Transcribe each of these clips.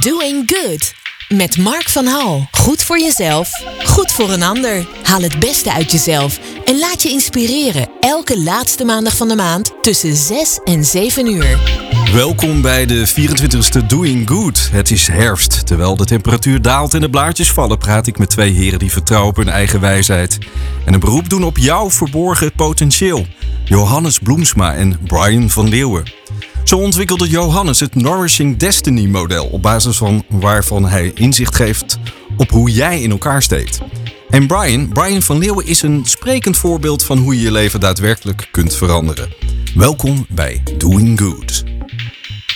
Doing Good. Met Mark van Hal. Goed voor jezelf, goed voor een ander. Haal het beste uit jezelf en laat je inspireren. Elke laatste maandag van de maand tussen 6 en 7 uur. Welkom bij de 24e Doing Good. Het is herfst. Terwijl de temperatuur daalt en de blaadjes vallen, praat ik met twee heren die vertrouwen op hun eigen wijsheid. En een beroep doen op jouw verborgen potentieel. Johannes Bloemsma en Brian van Leeuwen. Zo ontwikkelde Johannes het Nourishing Destiny model, op basis van waarvan hij inzicht geeft op hoe jij in elkaar steekt. En Brian, Brian van Leeuwen is een sprekend voorbeeld van hoe je je leven daadwerkelijk kunt veranderen. Welkom bij Doing Good.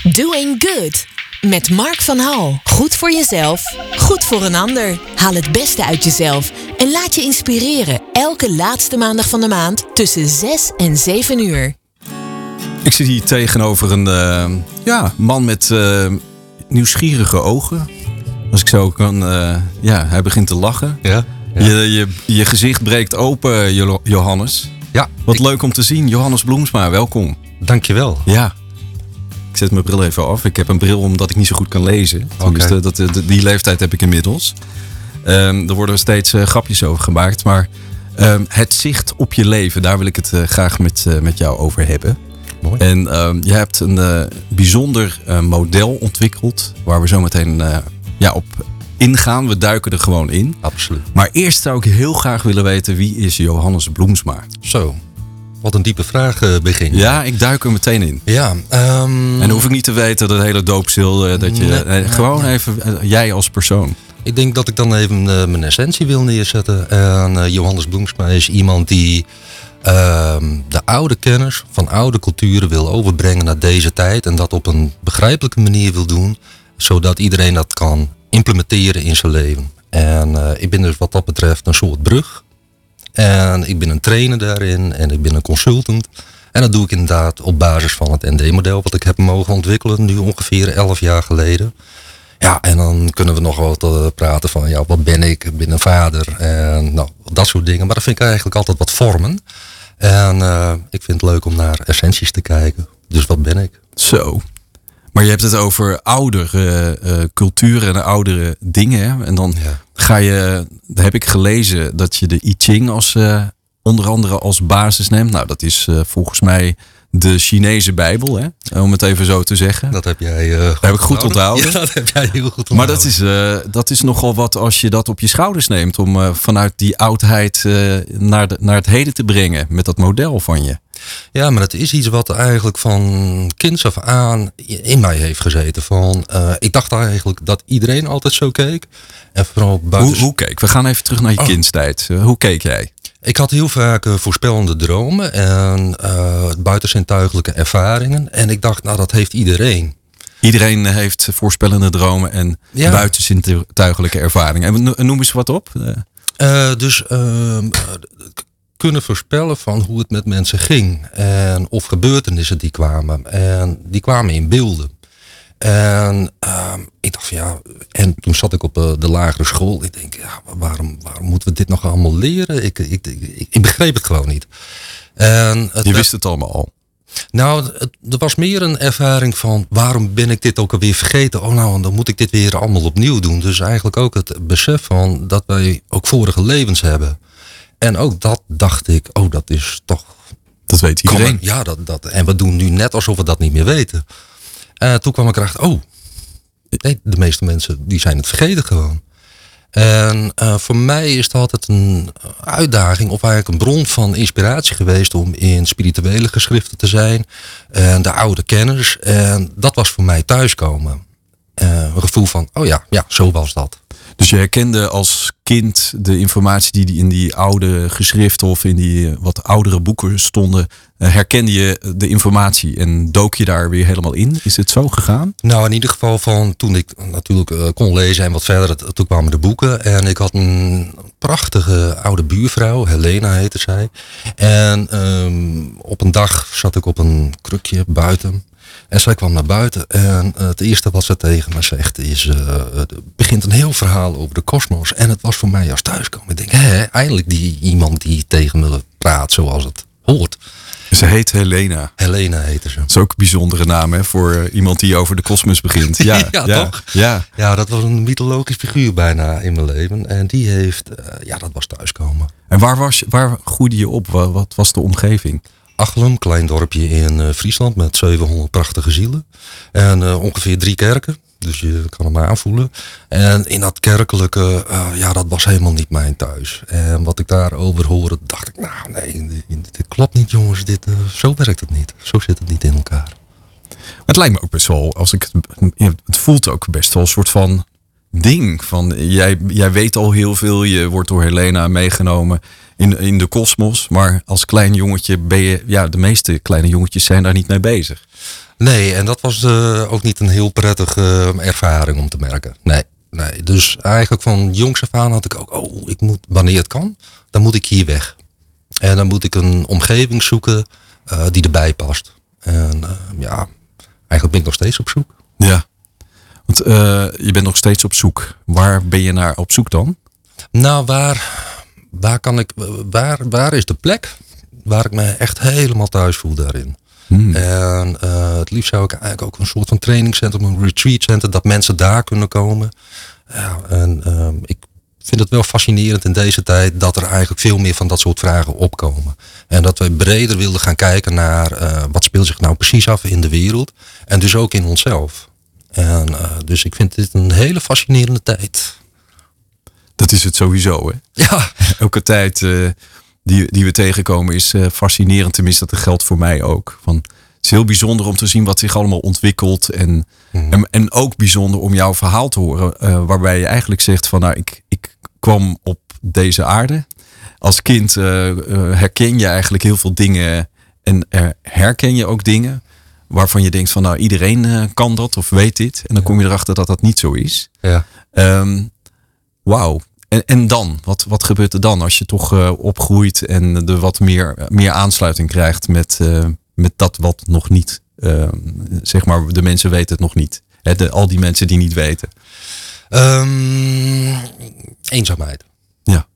Doing Good. Met Mark van Hal. Goed voor jezelf, goed voor een ander. Haal het beste uit jezelf en laat je inspireren. Elke laatste maandag van de maand tussen 6 en 7 uur. Ik zit hier tegenover een eh, ja, man met eh, nieuwsgierige ogen. Als ik zo kan. eh, ja, hij begint te lachen. Ja. Je, je, je gezicht breekt open, Jo- Johannes. Ja, Wat ik- leuk om te zien. Johannes Bloemsma, welkom. dankjewel. Ja. Ik zet mijn bril even af. Ik heb een bril omdat ik niet zo goed kan lezen. Tenminste, dat, dat- die leeftijd heb ik inmiddels. Ehm, er worden steeds grapjes over gemaakt. Maar ehm, het zicht op je leven, daar wil ik het graag met, met jou over hebben. Mooi. En ehm, je hebt een eh, bijzonder eh, model ontwikkeld. Waar we zo meteen eh, ja, op ingaan. We duiken er gewoon in. Absoluut. Maar eerst zou ik heel graag willen weten wie is Johannes Bloemsma? Zo, wat een diepe vraag begin. Ja, ik duik er meteen in. Ja, ehm, En dan hoef ik niet te weten dat hele doopzil, dat je... Nee, nee, gewoon even jij als persoon. ik denk dat ik dan even mijn essentie wil neerzetten. En Johannes Bloemsma is iemand die de oude kennis van oude culturen wil overbrengen naar deze tijd. En dat op een begrijpelijke manier wil doen, zodat iedereen dat kan implementeren in zijn leven. En eh, ik ben dus wat dat betreft een soort brug. En ik ben een trainer daarin en ik ben een consultant. En dat doe ik inderdaad op basis van het ND-model wat ik heb mogen ontwikkelen, nu ongeveer 11 jaar geleden. Ja, en dan kunnen we nog wat praten van, ja, wat ben ik? Ik ben een vader en nou, dat soort dingen. Maar dat vind ik eigenlijk altijd wat vormen. En eh, ik vind het leuk om naar essenties te kijken. Dus wat ben ik? Zo. Maar je hebt het over oudere eh, culturen en oudere dingen. hè? En dan Ja. ga je, heb ik gelezen dat je de I Ching als, eh, onder andere als basis neemt. Nou, dat is eh, volgens mij de Chinese Bijbel, hè? om het even zo te zeggen. Dat heb jij eh, goed heb ik goed onthouden. Ja, dat heb jij heel goed onthouden. Maar dat is, eh, dat is nogal wat als je dat op je schouders neemt. Om eh, vanuit die oudheid eh, naar, de, naar het heden te brengen. Met dat model van je. Ja, maar het is iets wat eigenlijk van kinds af aan in mij heeft gezeten. Van, eh, ik dacht eigenlijk dat iedereen altijd zo keek. En vooral buiten... Hoe, hoe keek? We gaan even terug naar je Oh. kindstijd. Eh, hoe keek jij? Ik had heel vaak eh, voorspellende dromen en eh buitenzintuigelijke ervaringen. En ik dacht, nou dat heeft iedereen. Iedereen heeft voorspellende dromen en Ja. buitenzintuigelijke ervaringen. En no- noem eens wat op. Eh, dus ehm, eh, kunnen voorspellen van hoe het met mensen ging. En of gebeurtenissen die kwamen. En die kwamen in beelden. En ehm, ik dacht van ja, en toen zat ik op eh, de lagere school. Ik denk, ja, waarom, waarom moeten we dit nog allemaal leren? Ik, ik, ik, ik begreep het gewoon niet. En het je wist het allemaal al. nou, het, er was meer een ervaring van waarom ben ik dit ook alweer vergeten? Oh nou, dan moet ik dit weer allemaal opnieuw doen. Dus eigenlijk ook het besef van dat wij ook vorige levens hebben. En ook dat dacht ik, oh dat is toch... Dat weet iedereen. Ja, dat, dat, en we doen nu net alsof we dat niet meer weten. En toen kwam ik erachter, oh, de meeste mensen die zijn het vergeten gewoon. En eh, voor mij is het altijd een uitdaging of eigenlijk een bron van inspiratie geweest om in spirituele geschriften te zijn. En de oude kennis. En dat was voor mij thuiskomen. Eh, een gevoel van, oh ja, ja, zo was dat. Dus je herkende als kind de informatie die in die oude geschriften of in die eh, wat oudere boeken stonden. eh, herkende je de informatie en dook je daar weer helemaal in? Is het zo gegaan? Nou, in ieder geval van toen ik natuurlijk eh, kon lezen en wat verder, toen kwamen de boeken. En ik had een prachtige oude buurvrouw, Helena heette zij. En ehm, op een dag zat ik op een krukje buiten. En zij kwam naar buiten en eh, het eerste wat ze tegen me zegt is... eh, het begint een heel verhaal over de kosmos. En het was voor mij als thuiskomen. Ik denk, hè, eindelijk die, iemand die tegen me praat zoals het hoort. Ze heet Helena. Helena heette ze. Dat is ook een bijzondere naam hè, voor eh, iemand die over de kosmos begint. Ja, Ja, ja, toch? Ja, Ja, dat was een mythologisch figuur bijna in mijn leven. En die heeft, ja, dat was thuiskomen. En waar, was, je- waar groeide je op? Wa- Wat was de omgeving? Klein dorpje in eh, Friesland met 700 prachtige zielen. En eh, ongeveer drie kerken. Dus je kan hem aanvoelen. En in dat kerkelijke, eh, ja, dat was helemaal niet mijn thuis. En wat ik daarover hoorde, dacht ik, nou nee, dit, klopt niet jongens. Dit, zo werkt het niet. Zo zit het niet in elkaar. Het lijkt me ook best wel, als ik het, het voelt ook best wel een soort van ding. Van jij, jij weet al heel veel, je wordt door Helena meegenomen in, in de kosmos. Maar als klein jongetje ben je, ja, de meeste kleine jongetjes zijn daar niet mee bezig. Nee, en dat was eh, ook niet een heel prettige eh, ervaring om te merken. Nee, nee. Dus eigenlijk van jongs af aan had ik ook, oh, ik moet, wanneer het kan, dan moet ik hier weg. En dan moet ik een omgeving zoeken eh, die erbij past. En ja, eigenlijk ben ik nog steeds op zoek. Ja. Want je bent nog steeds op zoek. Waar ben je naar op zoek dan? Nou, waar, waar kan ik, waar, waar is de plek waar ik me echt helemaal thuis voel daarin? En eh, het liefst zou ik eigenlijk ook een soort van trainingscentrum, een retreatcentrum, dat mensen daar kunnen komen. Ja, en ehm, ik vind het wel fascinerend in deze tijd dat er eigenlijk veel meer van dat soort vragen opkomen. En dat we breder wilden gaan kijken naar eh, wat speelt zich nou precies af in de wereld. En dus ook in onszelf. En eh, dus ik vind dit een hele fascinerende tijd. Dat is het sowieso, hè? Ja, Elke tijd eh, die, die we tegenkomen is eh, fascinerend. Tenminste, dat geldt voor mij ook. Van, het is heel bijzonder om te zien wat zich allemaal ontwikkelt. En, en, en ook bijzonder om jouw verhaal te horen. eh, waarbij je eigenlijk zegt van nou, ik, ik kwam op deze aarde. Als kind herken je eigenlijk heel veel dingen. En herken je ook dingen waarvan je denkt van nou, iedereen kan dat of weet dit. En dan kom je erachter dat dat niet zo is. ja. Ehm, Wauw. En, en dan? Wat, wat gebeurt er dan als je toch eh, opgroeit en er wat meer, meer aansluiting krijgt met, eh, met dat wat nog niet, eh, zeg maar, de mensen weten het nog niet. Hè, de, al die mensen die niet weten. Ehm, eenzaamheid. Ja.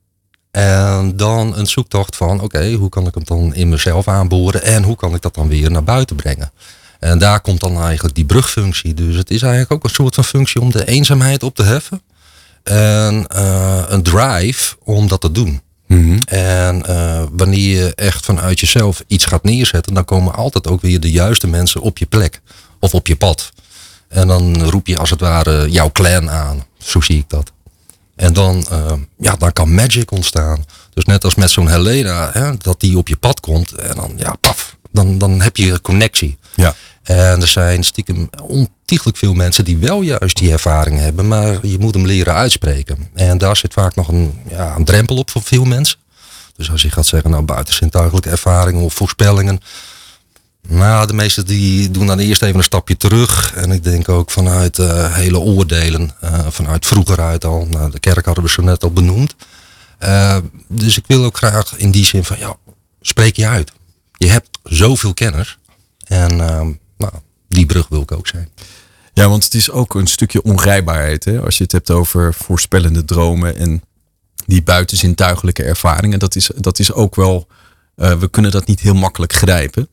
En dan een zoektocht van, oké, hoe kan ik hem dan in mezelf aanboren en hoe kan ik dat dan weer naar buiten brengen? En daar komt dan eigenlijk die brugfunctie. Dus het is eigenlijk ook een soort van functie om de eenzaamheid op te heffen. En eh, een drive om dat te doen. En eh, wanneer je echt vanuit jezelf iets gaat neerzetten, dan komen altijd ook weer de juiste mensen op je plek of op je pad. En dan roep je als het ware jouw clan aan. Zo zie ik dat. En dan, eh, ja, dan kan magic ontstaan. Dus net als met zo'n Helena, hè, dat die op je pad komt. En dan, ja, paf, dan, dan heb je connectie. Ja. En er zijn stiekem ontiegelijk veel mensen die wel juist die ervaring hebben, maar je moet hem leren uitspreken. En daar zit vaak nog een, ja, een drempel op voor veel mensen. Dus als je gaat zeggen, nou buitenzintuigelijke ervaringen of voorspellingen. Nou, de meesten die doen dan eerst even een stapje terug. En ik denk ook vanuit eh, hele oordelen, eh, vanuit vroeger uit al. Nou, de kerk hadden we zo net al benoemd. Eh, dus ik wil ook graag in die zin van, ja, spreek je uit. Je hebt zoveel kennis. En ehm, nou, die brug wil ik ook zijn. Ja, want het is ook een stukje onrijbaarheid. Hè? Als je het hebt over voorspellende dromen en die buitenzintuigelijke ervaringen. Dat is, dat is ook wel, eh, we kunnen dat niet heel makkelijk grijpen.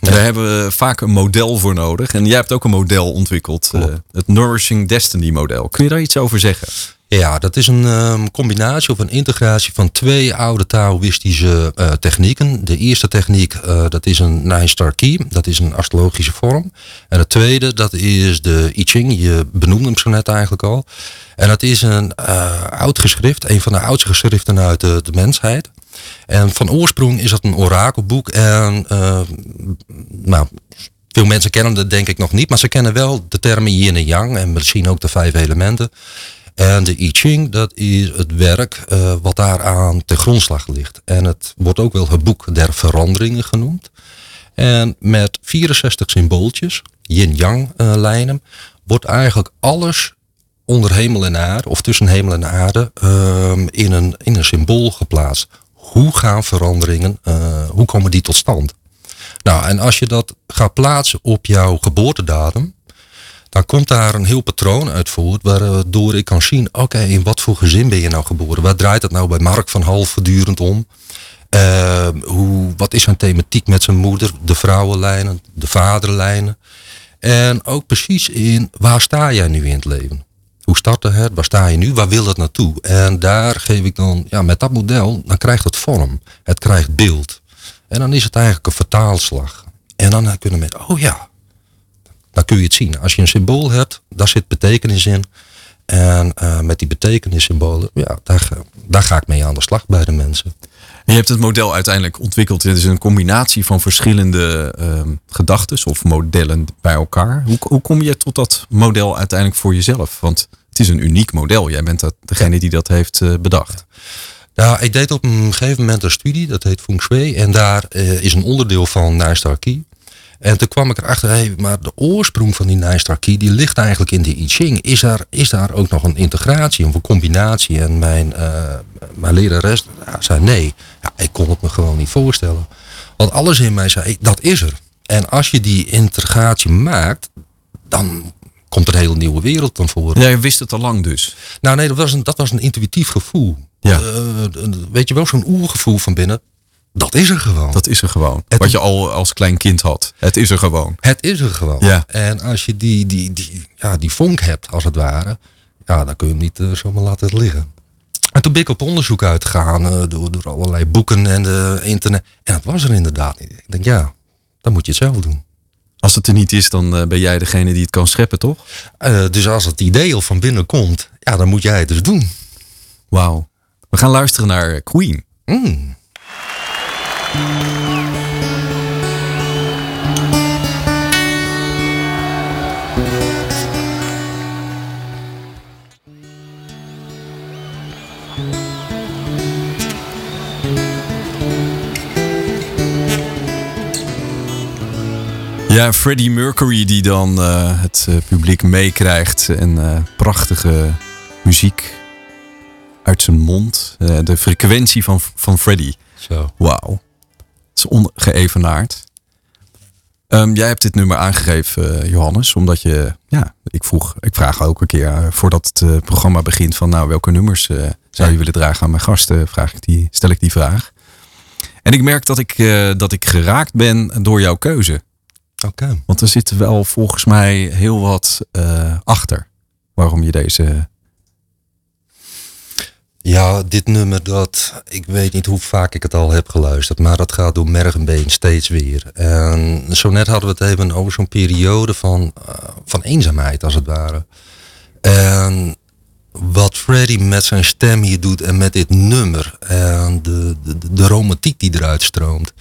En daar hebben we vaak een model voor nodig. En jij hebt ook een model ontwikkeld. eh, het Nourishing Destiny model. Kun je daar iets over zeggen? Ja, dat is een ehm, combinatie of een integratie van twee oude Taoïstische eh, technieken. De eerste techniek, eh, dat is een Nine Star Key. Dat is een astrologische vorm. En de tweede, dat is de I Ching. Je benoemde hem zo net eigenlijk al. En dat is een eh, oud geschrift. Een van de oudste geschriften uit de, mensheid. En van oorsprong is dat een orakelboek. En nou, veel mensen kennen het denk ik nog niet. Maar ze kennen wel de termen yin en yang. En misschien ook de vijf elementen. En de I Ching, dat is het werk eh, wat daaraan ten grondslag ligt. En het wordt ook wel het boek der veranderingen genoemd. En met 64 symbooltjes, yin-yang eh, lijnen, wordt eigenlijk alles onder hemel en aarde, of tussen hemel en aarde, ehm, in, een, in een symbool geplaatst. Hoe gaan veranderingen, eh, hoe komen die tot stand? Nou, en als je dat gaat plaatsen op jouw geboortedatum, dan komt daar een heel patroon uit voort, waardoor ik kan zien, oké, in wat voor gezin ben je nou geboren? Waar draait het nou bij Mark van Hal voortdurend om? Ehm, hoe, wat is zijn thematiek met zijn moeder? De vrouwenlijnen, de vaderlijnen. En ook precies in waar sta jij nu in het leven? Hoe startte het? Waar sta je nu? Waar wil het naartoe? En daar geef ik dan, ja, met dat model, dan krijgt het vorm. Het krijgt beeld. En dan is het eigenlijk een vertaalslag. En dan kunnen mensen, oh ja, dan kun je het zien. Als je een symbool hebt, daar zit betekenis in. En uh, met die betekenissymbolen, ja, daar, daar ga ik mee aan de slag bij de mensen. je hebt het model uiteindelijk ontwikkeld. Het is een combinatie van verschillende uh, gedachten of modellen bij elkaar. Hoe, hoe kom je tot dat model uiteindelijk voor jezelf? Want het is een uniek model. Jij bent dat, degene die dat heeft uh, bedacht. Ja, ik deed op een gegeven moment een studie, dat heet Feng Shui. En daar uh, is een onderdeel van Nijstar Key. En toen kwam ik erachter, hey, maar de oorsprong van die Nijstar Key, die ligt eigenlijk in de I Ching. Is daar, is daar ook nog een integratie of een combinatie? En mijn, uh, mijn lerares ja, zei nee. Ja, ik kon het me gewoon niet voorstellen. Want alles in mij zei, dat is er. En als je die integratie maakt, dan komt er een hele nieuwe wereld dan voor. Ja, je wist het al lang dus. Nou nee, dat was een, dat was een intuïtief gevoel. Ja. Uh, weet je wel, zo'n oergevoel van binnen. Dat is er gewoon. Dat is er gewoon. Wat je al als klein kind had. Het is er gewoon. Het is er gewoon. Ja. En als je die, die, die, ja, die vonk hebt, als het ware, ja, dan kun je hem niet uh, zomaar laten liggen. En toen ben ik op onderzoek uitgegaan uh, door, door allerlei boeken en de internet. En dat was er inderdaad niet. Ik denk, ja, dan moet je het zelf doen. Als het er niet is, dan uh, ben jij degene die het kan scheppen, toch? dus als het idee al van binnen komt, ja, dan moet jij het dus doen. Wauw. We gaan luisteren naar Queen. Mm. Ja, Freddie Mercury die dan uh, het uh, publiek meekrijgt en uh, prachtige muziek uit zijn mond. de frequentie van, van Freddie. Zo. Wauw. Is ongeëvenaard. Um, jij hebt dit nummer aangegeven, Johannes, omdat je, ja, ik vroeg, ik vraag ook een keer voordat het programma begint van, nou, welke nummers zou je willen dragen aan mijn gasten? Vraag ik die, stel ik die vraag. En ik merk dat ik, dat ik geraakt ben door jouw keuze. Okay. Want er zit wel volgens mij heel wat achter waarom je deze. Ja, dit nummer dat, ik weet niet hoe vaak ik het al heb geluisterd, maar dat gaat door merg en been steeds weer. En zo net hadden we het even over zo'n periode van, uh, van eenzaamheid als het ware. En wat Freddy met zijn stem hier doet en met dit nummer en de, de, de romantiek die eruit stroomt,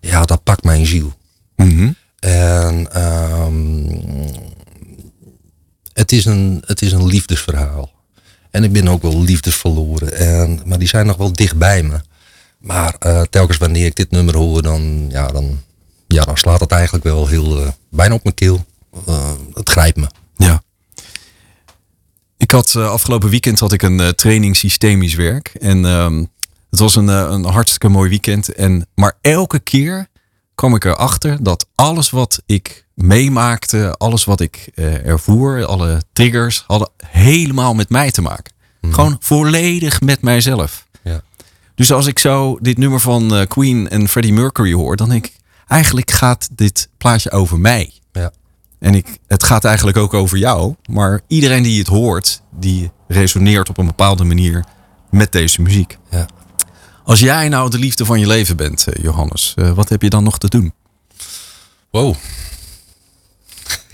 ja, dat pakt mijn ziel. Mm -hmm. En um, het, is een, het is een liefdesverhaal. En ik ben ook wel liefdesverloren. En, maar die zijn nog wel dicht bij me. Maar uh, telkens wanneer ik dit nummer hoor, dan, ja, dan, ja, dan slaat het eigenlijk wel heel uh, bijna op mijn keel. Uh, het grijpt me. Ja. Ik had afgelopen weekend had ik een training systemisch werk. En um, het was een, een hartstikke mooi weekend. En, maar elke keer kwam ik erachter dat alles wat ik meemaakte, alles wat ik uh, ervoer, alle triggers, hadden helemaal met mij te maken. Mm. Gewoon volledig met mijzelf. Ja. Dus als ik zo dit nummer van uh, Queen en Freddie Mercury hoor, dan denk ik, eigenlijk gaat dit plaatje over mij. Ja. En ik, het gaat eigenlijk ook over jou, maar iedereen die het hoort, die resoneert op een bepaalde manier met deze muziek. Ja. Als jij nou de liefde van je leven bent, Johannes, wat heb je dan nog te doen? Wow.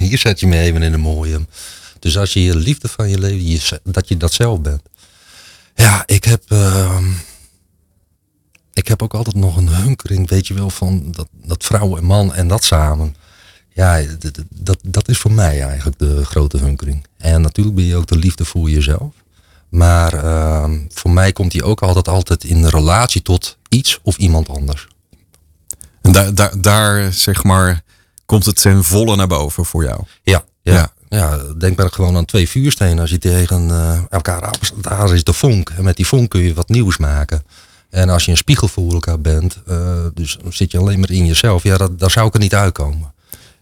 Hier zet je me even in een mooie. Dus als je je liefde van je leven, je, dat je dat zelf bent. Ja, ik heb. Uh, ik heb ook altijd nog een hunkering, weet je wel, van dat, dat vrouw en man en dat samen. Ja, dat, dat, is voor mij eigenlijk de grote hunkering. En natuurlijk ben je ook de liefde voor jezelf. Maar uh, voor mij komt die ook altijd, altijd in relatie tot iets of iemand anders. En daar, daar, daar zeg maar, komt het ten volle naar boven voor jou? Ja, ja. ja. ja denk maar gewoon aan twee vuurstenen. Als je tegen uh, elkaar afstaat, daar is de vonk. En met die vonk kun je wat nieuws maken. En als je een spiegel voor elkaar bent, uh, dus zit je alleen maar in jezelf. Ja, dat, daar zou ik er niet uitkomen.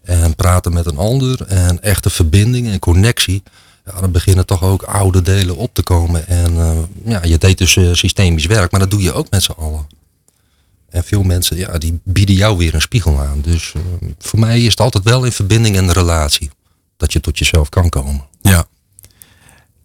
En praten met een ander en echte verbinding en connectie ja, dan beginnen toch ook oude delen op te komen. En uh, ja, je deed dus systemisch werk, maar dat doe je ook met z'n allen. En veel mensen, ja, die bieden jou weer een spiegel aan. Dus uh, voor mij is het altijd wel in verbinding en relatie. Dat je tot jezelf kan komen. Ja.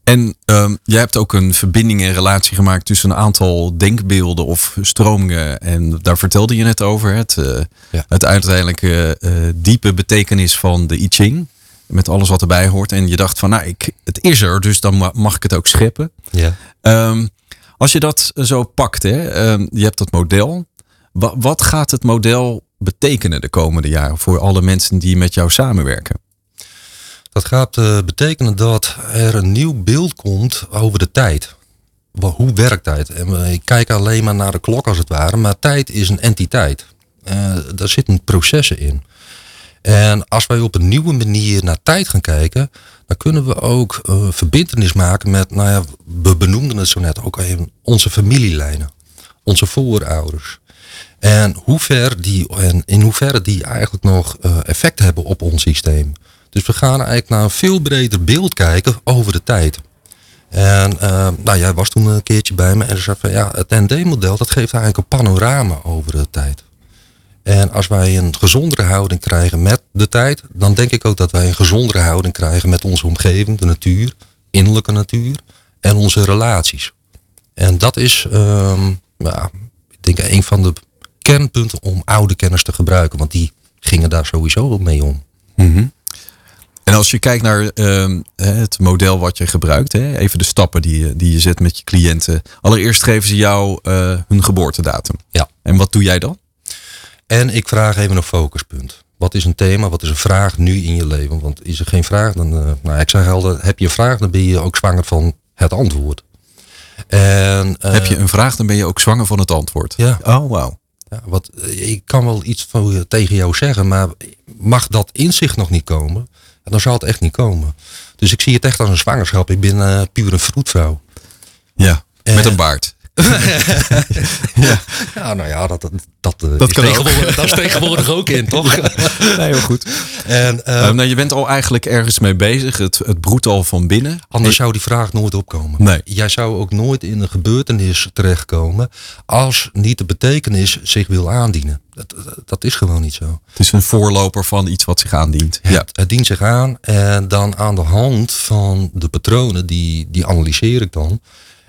En um, jij hebt ook een verbinding en relatie gemaakt tussen een aantal denkbeelden of stromingen. En daar vertelde je net over. Het, uh, ja. het uiteindelijke uh, diepe betekenis van de I Ching. Met alles wat erbij hoort. En je dacht van, nou, ik, het is er, dus dan mag ik het ook scheppen. Ja. Um, als je dat zo pakt, hè, um, je hebt dat model. Wat, wat gaat het model betekenen de komende jaren voor alle mensen die met jou samenwerken? Dat gaat uh, betekenen dat er een nieuw beeld komt over de tijd. Hoe werkt tijd? En ik kijk alleen maar naar de klok als het ware, maar tijd is een entiteit. Uh, daar zitten processen in. En als wij op een nieuwe manier naar tijd gaan kijken, dan kunnen we ook uh, verbindenis maken met, nou ja, we benoemden het zo net ook even, onze familielijnen, onze voorouders. En, hoe ver die, en in hoeverre die eigenlijk nog uh, effect hebben op ons systeem. Dus we gaan eigenlijk naar een veel breder beeld kijken over de tijd. En uh, nou, jij was toen een keertje bij me en zei van ja, het ND-model dat geeft eigenlijk een panorama over de tijd. En als wij een gezondere houding krijgen met de tijd, dan denk ik ook dat wij een gezondere houding krijgen met onze omgeving, de natuur, innerlijke natuur en onze relaties. En dat is, um, ja, ik denk, een van de kernpunten om oude kennis te gebruiken, want die gingen daar sowieso mee om. Mm -hmm. En als je kijkt naar uh, het model wat je gebruikt, hè, even de stappen die je, die je zet met je cliënten. Allereerst geven ze jou uh, hun geboortedatum. Ja. En wat doe jij dan? En ik vraag even een focuspunt. Wat is een thema, wat is een vraag nu in je leven? Want is er geen vraag, dan, uh, nou ik zeg altijd, heb je een vraag, dan ben je ook zwanger van het antwoord. En, heb je een vraag, dan ben je ook zwanger van het antwoord. Ja. Oh, wauw. Ja, wat, ik kan wel iets van, tegen jou zeggen, maar mag dat inzicht nog niet komen, dan zal het echt niet komen. Dus ik zie het echt als een zwangerschap. Ik ben uh, puur een vroedvrouw. Ja, en, met een baard. ja. ja, nou ja, dat, dat, dat, dat, is, tegenwoordig, dat is tegenwoordig ook in, toch? nee, heel goed. En, uh, uh, nou, je bent al eigenlijk ergens mee bezig, het, het broedt al van binnen. Anders zou die vraag nooit opkomen. Nee. Jij zou ook nooit in een gebeurtenis terechtkomen als niet de betekenis zich wil aandienen. Dat, dat is gewoon niet zo. Het is een voorloper van iets wat zich aandient. Het, ja. het dient zich aan en dan aan de hand van de patronen, die, die analyseer ik dan.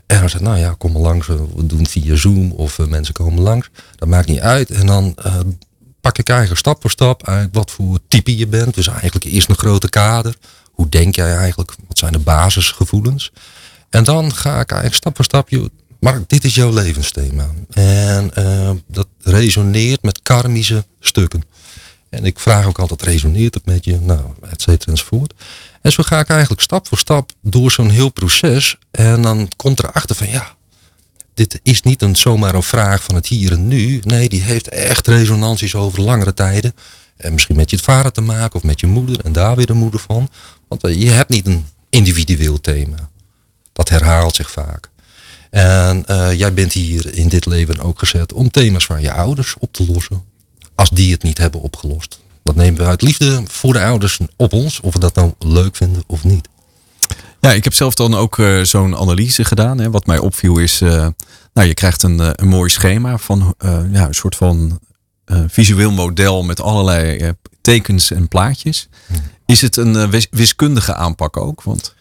En dan zei nou ja, kom maar langs. We doen het via Zoom of uh, mensen komen langs. Dat maakt niet uit. En dan uh, pak ik eigenlijk stap voor stap eigenlijk wat voor type je bent. Dus eigenlijk eerst een grote kader. Hoe denk jij eigenlijk? Wat zijn de basisgevoelens? En dan ga ik eigenlijk stap voor stap. Maar dit is jouw levensthema. En uh, dat resoneert met karmische stukken. En ik vraag ook altijd, resoneert het met je? Nou, et cetera enzovoort. En zo ga ik eigenlijk stap voor stap door zo'n heel proces. En dan komt erachter van ja, dit is niet een, zomaar een vraag van het hier en nu. Nee, die heeft echt resonanties over langere tijden. En misschien met je vader te maken of met je moeder en daar weer de moeder van. Want je hebt niet een individueel thema. Dat herhaalt zich vaak. En uh, jij bent hier in dit leven ook gezet om thema's van je ouders op te lossen. Als die het niet hebben opgelost. Dat nemen we uit liefde voor de ouders op ons, of we dat nou leuk vinden of niet. Ja, ik heb zelf dan ook uh, zo'n analyse gedaan. Hè. Wat mij opviel is, uh, nou, je krijgt een, uh, een mooi schema van ja, een soort van visueel model met allerlei tekens en plaatjes. Is het een wiskundige aanpak ook? Want...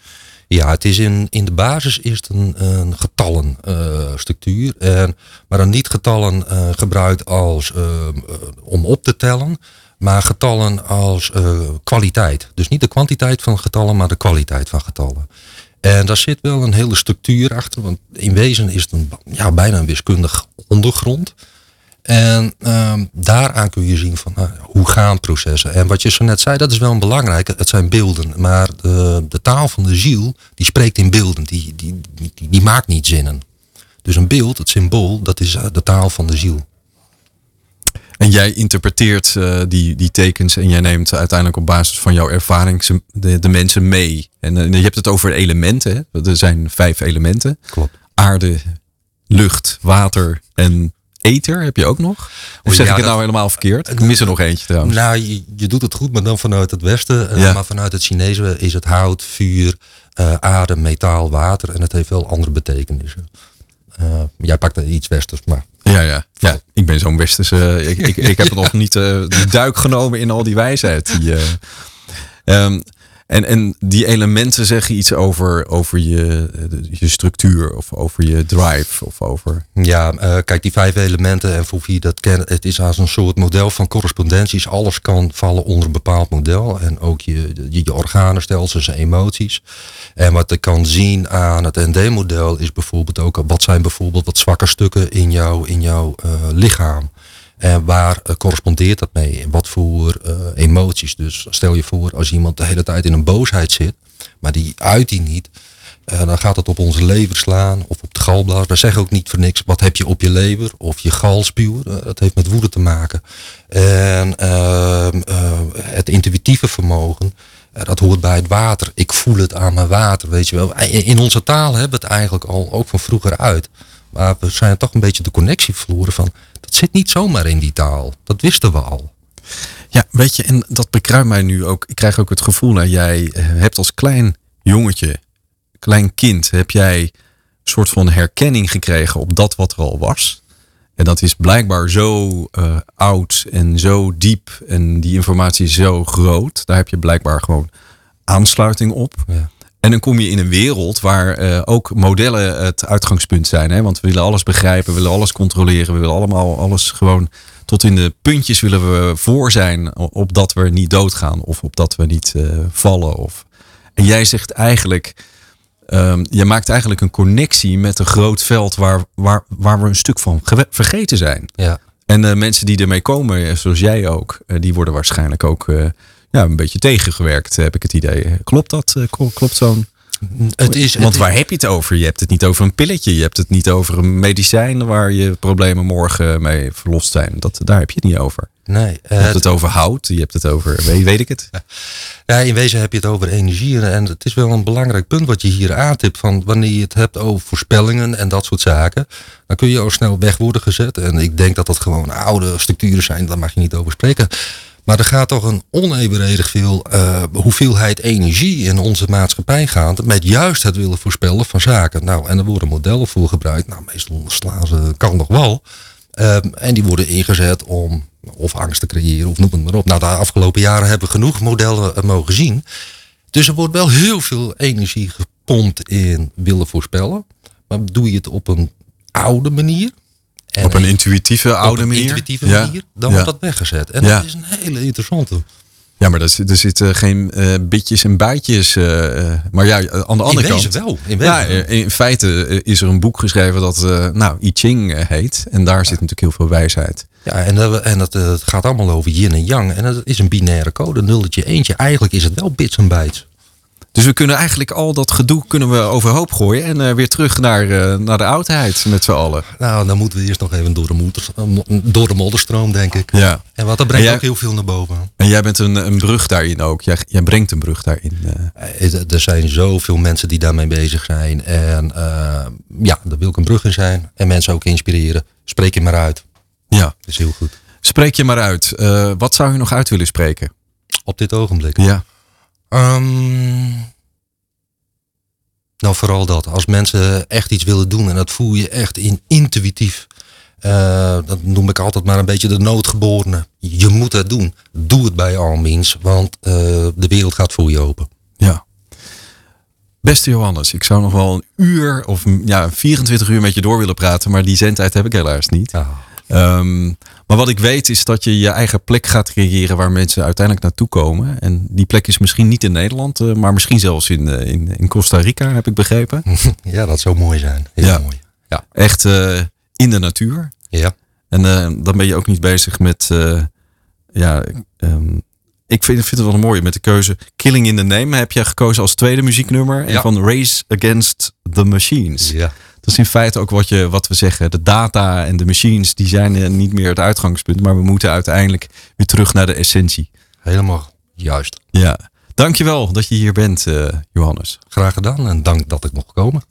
Ja, het is in, in de basis is het een, een getallenstructuur. en maar dan niet getallen gebruikt als om op te tellen maar getallen als uh, kwaliteit. Dus niet de kwantiteit van getallen, maar de kwaliteit van getallen. En daar zit wel een hele structuur achter, want in wezen is het een, ja, bijna een wiskundig ondergrond. En uh, daaraan kun je zien van nou, hoe gaan processen. En wat je zo net zei, dat is wel een belangrijke. Het zijn beelden, maar de, de taal van de ziel, die spreekt in beelden. Die, die, die, die maakt niet zinnen. Dus een beeld, het symbool, dat is de taal van de ziel. En jij interpreteert uh, die, die tekens en jij neemt uiteindelijk op basis van jouw ervaring de, de mensen mee. En uh, je hebt het over elementen. Hè? Er zijn vijf elementen. Klopt. Aarde, lucht, water en ether heb je ook nog? Of zeg ja, ik het nou helemaal verkeerd? Ik mis er nog eentje trouwens. Nou, je, je doet het goed, maar dan vanuit het westen. Ja. Maar vanuit het Chinese is het hout, vuur, aarde, metaal, water. En het heeft wel andere betekenissen. jij pakt iets westers, maar Ja, ja. ja ik ben zo'n westerse. Ik, ik, ik heb nog niet uh, de duik genomen in al die wijsheid. Die, uh, um, en, en die elementen zeggen iets over, over je, je structuur of over je drive of over. Ja, uh, kijk, die vijf elementen en voor wie dat kent, het is als een soort model van correspondenties. Alles kan vallen onder een bepaald model. En ook je, je, je organenstelsels en emoties. En wat ik kan zien aan het ND-model is bijvoorbeeld ook wat zijn bijvoorbeeld wat zwakke stukken in, jou, in jouw uh, lichaam. En waar uh, correspondeert dat mee? Wat voor uh, emoties? Dus stel je voor, als iemand de hele tijd in een boosheid zit, maar die uit die niet, uh, dan gaat het op onze lever slaan of op de galblaas. We zeggen ook niet voor niks, wat heb je op je lever of je galspuur? dat heeft met woede te maken. En ehm, het intuïtieve vermogen, dat hoort bij het water. Ik voel het aan mijn water, weet je wel. In onze taal hebben we het eigenlijk al, ook van vroeger uit. Maar we zijn toch een beetje de connectie verloren van dat zit niet zomaar in die taal. Dat wisten we al. Ja, weet je, en dat bekruimt mij nu ook. Ik krijg ook het gevoel dat jij hebt als klein jongetje, klein kind, heb jij een soort van herkenning gekregen op dat wat er al was. En dat is blijkbaar zo uh, oud en zo diep en die informatie is zo groot. Daar heb je blijkbaar gewoon aansluiting op. Ja. En dan kom je in een wereld waar uh, ook modellen het uitgangspunt zijn. Hè? Want we willen alles begrijpen, we willen alles controleren, we willen allemaal alles gewoon tot in de puntjes willen we voor zijn. Opdat we niet doodgaan of opdat we niet uh, vallen. Of... En jij zegt eigenlijk, um, je maakt eigenlijk een connectie met een groot veld waar, waar, waar we een stuk van vergeten zijn. Ja. En de mensen die ermee komen, zoals jij ook, die worden waarschijnlijk ook ja, een beetje tegengewerkt, heb ik het idee. Klopt dat? Klopt zo'n. Het is, Want waar heb je het over? Je hebt het niet over een pilletje. Je hebt het niet over een medicijn waar je problemen morgen mee verlost zijn. Dat, daar heb je het niet over. Nee, je hebt het over hout. Je hebt het over, weet, weet ik het? Ja, in wezen heb je het over energie. En het is wel een belangrijk punt wat je hier aantipt. Van wanneer je het hebt over voorspellingen en dat soort zaken. Dan kun je al snel weg worden gezet. En ik denk dat dat gewoon oude structuren zijn. Daar mag je niet over spreken. Maar er gaat toch een onevenredig veel uh, hoeveelheid energie in onze maatschappij gaan. Met juist het willen voorspellen van zaken. Nou, en er worden modellen voor gebruikt. Nou, meestal slaan ze kan nog wel. Uh, en die worden ingezet om of angst te creëren of noem het maar op. Nou, de afgelopen jaren hebben we genoeg modellen uh, mogen zien. Dus er wordt wel heel veel energie gepompt in willen voorspellen. Maar doe je het op een oude manier? En op een intuïtieve oude een manier? intuïtieve manier, dan wordt dat weggezet. En dat is een hele interessante. Ja, maar er, er zitten geen uh, bitjes en bijtjes. Uh, maar ja, aan de andere in kant. wel. In, ja, in feite is er een boek geschreven dat uh, nou, I Ching heet. En daar ja. zit natuurlijk heel veel wijsheid. Ja, en, dat, en dat, het gaat allemaal over yin en yang. En dat is een binaire code, nulletje, eentje. Eigenlijk is het wel bits en bytes. Dus we kunnen eigenlijk al dat gedoe kunnen we overhoop gooien en uh, weer terug naar, uh, naar de oudheid met z'n allen. Nou, dan moeten we eerst nog even door de, moeder, door de modderstroom, denk ik. Ja. En wat, dat brengt jij, ook heel veel naar boven. En jij bent een, een brug daarin ook. Jij, jij brengt een brug daarin. Uh. Er zijn zoveel mensen die daarmee bezig zijn. En ja, daar wil ik een brug in zijn. En mensen ook inspireren. Spreek je maar uit. Ja. Dat is heel goed. Spreek je maar uit. wat zou je nog uit willen spreken? Op dit ogenblik? Ja. Um, nou, vooral dat. Als mensen echt iets willen doen en dat voel je echt in intuïtief. Uh, dat noem ik altijd maar een beetje de noodgeborene. Je moet het doen. Doe het bij all means, want uh, de wereld gaat voor je open. Ja. Beste Johannes, ik zou nog wel een uur of ja, 24 uur met je door willen praten, maar die zendtijd heb ik helaas niet. Ah. Um, maar wat ik weet is dat je je eigen plek gaat creëren waar mensen uiteindelijk naartoe komen. En die plek is misschien niet in Nederland, uh, maar misschien zelfs in, uh, in, in, Costa Rica, heb ik begrepen. Ja, dat zou mooi zijn. Heel ja. mooi. Ja. Echt uh, in de natuur. Ja. En dan ben je ook niet bezig met, ja, um, ik vind, vind het wel mooi met de keuze Killing in the Name heb je gekozen als tweede muzieknummer. En Ja. van Race Against the Machines. Ja. Dat is in feite ook wat, je, wat we zeggen. De data en de machines die zijn eh, niet meer het uitgangspunt. Maar we moeten uiteindelijk weer terug naar de essentie. Helemaal juist. Ja. Dankjewel dat je hier bent, uh, Johannes. Graag gedaan en dank dat ik mocht komen.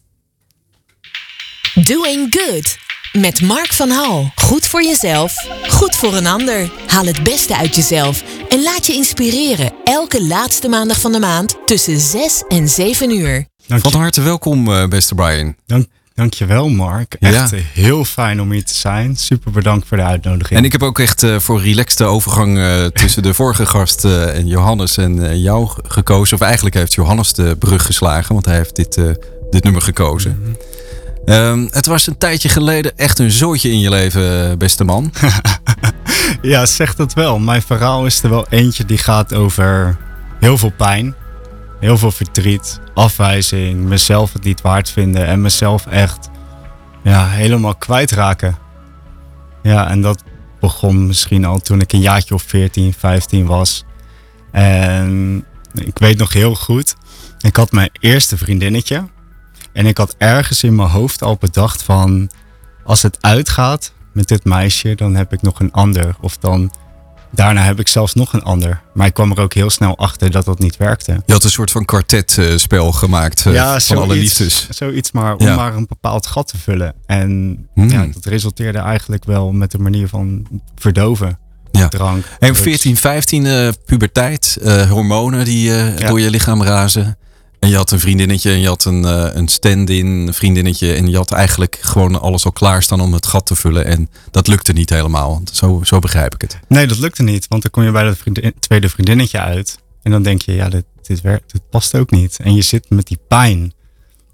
Doing Good. Met Mark van Hal. Goed voor jezelf, goed voor een ander. Haal het beste uit jezelf en laat je inspireren. Elke laatste maandag van de maand tussen 6 en 7 uur. Van harte welkom, uh, beste Brian. Dank. Dankjewel Mark. Echt ja. heel fijn om hier te zijn. Super bedankt voor de uitnodiging. En ik heb ook echt uh, voor relaxte overgang uh, tussen de vorige gast uh, en Johannes en jou gekozen. Of eigenlijk heeft Johannes de brug geslagen, want hij heeft dit, dit nummer gekozen. Mm -hmm. um, het was een tijdje geleden echt een zootje in je leven, beste man. ja, zeg dat wel. Mijn verhaal is er wel eentje die gaat over heel veel pijn, heel veel verdriet, afwijzing, mezelf het niet waard vinden en mezelf echt ja, helemaal kwijtraken. Ja, en dat begon misschien al toen ik een jaartje of 14, 15 was. En ik weet nog heel goed, ik had mijn eerste vriendinnetje. En ik had ergens in mijn hoofd al bedacht van, als het uitgaat met dit meisje, dan heb ik nog een ander. Of dan Daarna heb ik zelfs nog een ander. Maar ik kwam er ook heel snel achter dat dat niet werkte. Je had een soort van kwartetspel gemaakt uh, ja, van zoiets, alle liefdes. Zoiets maar om maar een bepaald gat te vullen. En hmm. ja, dat resulteerde eigenlijk wel met de manier van verdoven. Ja. Drank. En 14, 15 uh, puberteit, uh, hormonen die ja. door je lichaam razen. En je had een vriendinnetje en je had een, uh, een stand-in vriendinnetje. En je had eigenlijk gewoon alles al klaarstaan om het gat te vullen. En dat lukte niet helemaal. Zo, zo begrijp ik het. Nee, dat lukte niet. Want dan kom je bij dat vriendin, tweede vriendinnetje uit. En dan denk je, ja, dit, dit, werkt, dit past ook niet. En je zit met die pijn.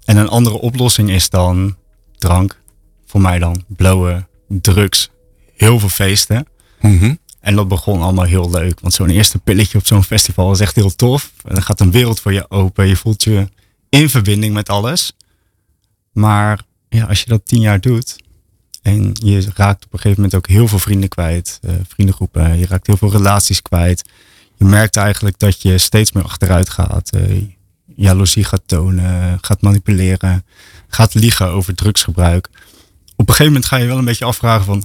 En een andere oplossing is dan drank. Voor mij dan blowen, drugs, heel veel feesten. Mm en dat begon allemaal heel leuk. Want zo'n eerste pilletje op zo'n festival is echt heel tof. En dan gaat een wereld voor je open. Je voelt je in verbinding met alles. Maar ja, als je dat tien jaar doet. En je raakt op een gegeven moment ook heel veel vrienden kwijt. Uh, vriendengroepen. Je raakt heel veel relaties kwijt. Je merkt eigenlijk dat je steeds meer achteruit gaat. Uh, jaloezie gaat tonen. Gaat manipuleren. Gaat liegen over drugsgebruik. Op een gegeven moment ga je wel een beetje afvragen van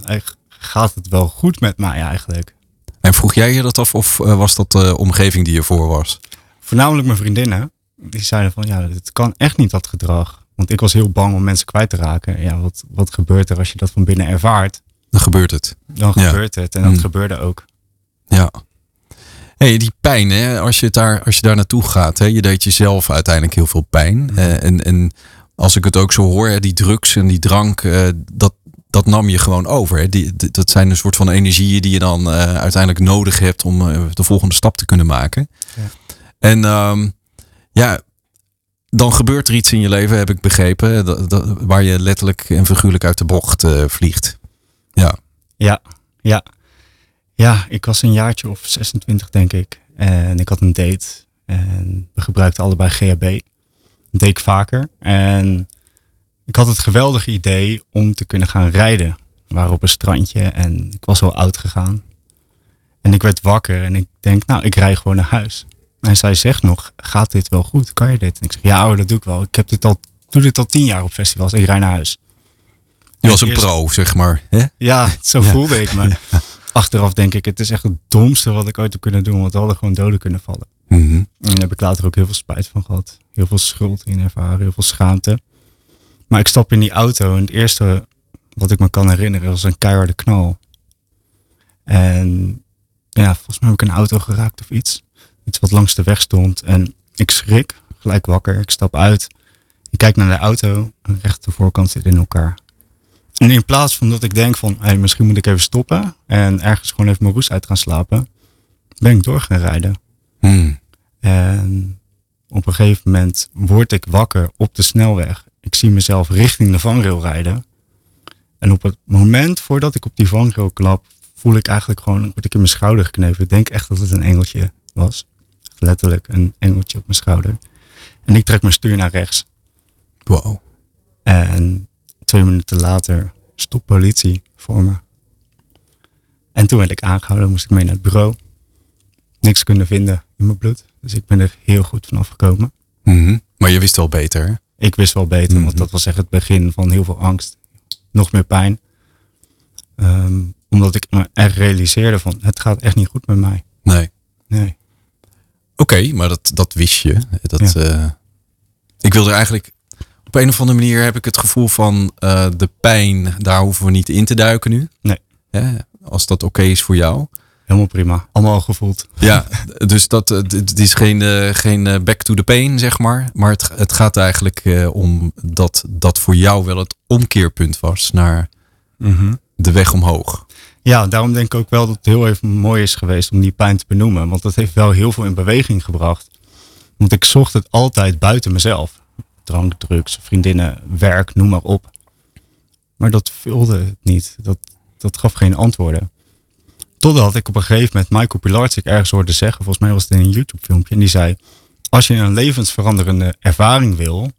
gaat het wel goed met mij eigenlijk? En vroeg jij je dat af of eh, was dat de omgeving die je voor was? Voornamelijk mijn vriendinnen. Die zeiden van ja, het kan echt niet dat gedrag. Want ik was heel bang om mensen kwijt te raken. Ja, wat, wat gebeurt er als je dat van binnen ervaart? Dan gebeurt het. Dan gebeurt het. En dat mm. gebeurde ook. Ja. Hey, die pijn, hè, als, je daar, als je daar naartoe gaat, hè, je deed jezelf uiteindelijk heel veel pijn. Mm. Uh, en, en als ik het ook zo hoor, die drugs en die drank, uh, dat, dat nam je gewoon over. Die, dat zijn een soort van energieën die je dan uh, uiteindelijk nodig hebt om uh, de volgende stap te kunnen maken. Ja. En um, ja, dan gebeurt er iets in je leven, heb ik begrepen, dat, dat, waar je letterlijk en figuurlijk uit de bocht uh, vliegt. Ja. Ja, ja. Ja, ik was een jaartje of 26 denk ik. En ik had een date. En we gebruikten allebei GHB. Dat deed ik vaker. En ik had het geweldige idee om te kunnen gaan rijden. We waren op een strandje en ik was al oud gegaan. En ik werd wakker en ik denk, nou, ik rij gewoon naar huis. En zij zegt nog, gaat dit wel goed? Kan je dit? En ik zeg, ja, dat doe ik wel. Ik heb dit al, doe dit al tien jaar op festivals. Ik rij naar huis. Je was een pro, zeg maar. Hè? Ja, zo voelde ik me. Achteraf denk ik, het is echt het domste wat ik ooit heb kunnen doen. Want we hadden gewoon doden kunnen vallen. Mm -hmm. En daar heb ik later ook heel veel spijt van gehad. Heel veel schuld in ervaren, heel veel schaamte. Maar ik stap in die auto en het eerste wat ik me kan herinneren was een keiharde knal. En ja, volgens mij heb ik een auto geraakt of iets. Iets wat langs de weg stond. En ik schrik, gelijk wakker. Ik stap uit. Ik kijk naar de auto. En recht de voorkant zit in elkaar. En in plaats van dat ik denk van, hey, misschien moet ik even stoppen. En ergens gewoon even mijn roes uit gaan slapen. Ben ik door gaan rijden. Hmm. En op een gegeven moment word ik wakker op de snelweg ik zie mezelf richting de vangrail rijden. En op het moment voordat ik op die vangrail klap, voel ik eigenlijk gewoon, word ik in mijn schouder geknepen. Ik denk echt dat het een engeltje was. Letterlijk een engeltje op mijn schouder. En ik trek mijn stuur naar rechts. Wow. En twee minuten later stopt politie voor me. En toen werd ik aangehouden, moest ik mee naar het bureau. Niks kunnen vinden in mijn bloed. Dus ik ben er heel goed vanaf gekomen. Mm Maar je wist wel beter ik wist wel beter, want mhm. dat was echt het begin van heel veel angst. Nog meer pijn. Ehm, omdat ik me echt realiseerde van het gaat echt niet goed met mij. Nee. Nee. Oké, maar dat, dat wist je. Dat, ja. uh, ik wilde eigenlijk. Op een of andere manier heb ik het gevoel van uh, de pijn, daar hoeven we niet in te duiken nu. Nee. Ja, als dat oké is voor jou. Helemaal prima. Allemaal gevoeld. Ja, dus dat, het is geen, eh, geen eh, back to the pain, zeg maar. Maar het, het gaat eigenlijk eh, om dat dat voor jou wel het omkeerpunt was naar Mhm. de weg omhoog. Ja, daarom denk ik ook wel dat het heel even mooi is geweest om die pijn te benoemen. Want dat heeft wel heel veel in beweging gebracht. Want ik zocht het altijd buiten mezelf. Drank, drugs, vriendinnen, werk, noem maar op. Maar dat vulde het niet. Dat, dat gaf geen antwoorden. Totdat ik op een gegeven moment Michael Pilarczyk ergens hoorde zeggen. Volgens mij was het in een YouTube filmpje. En die zei, als je een levensveranderende ervaring wil,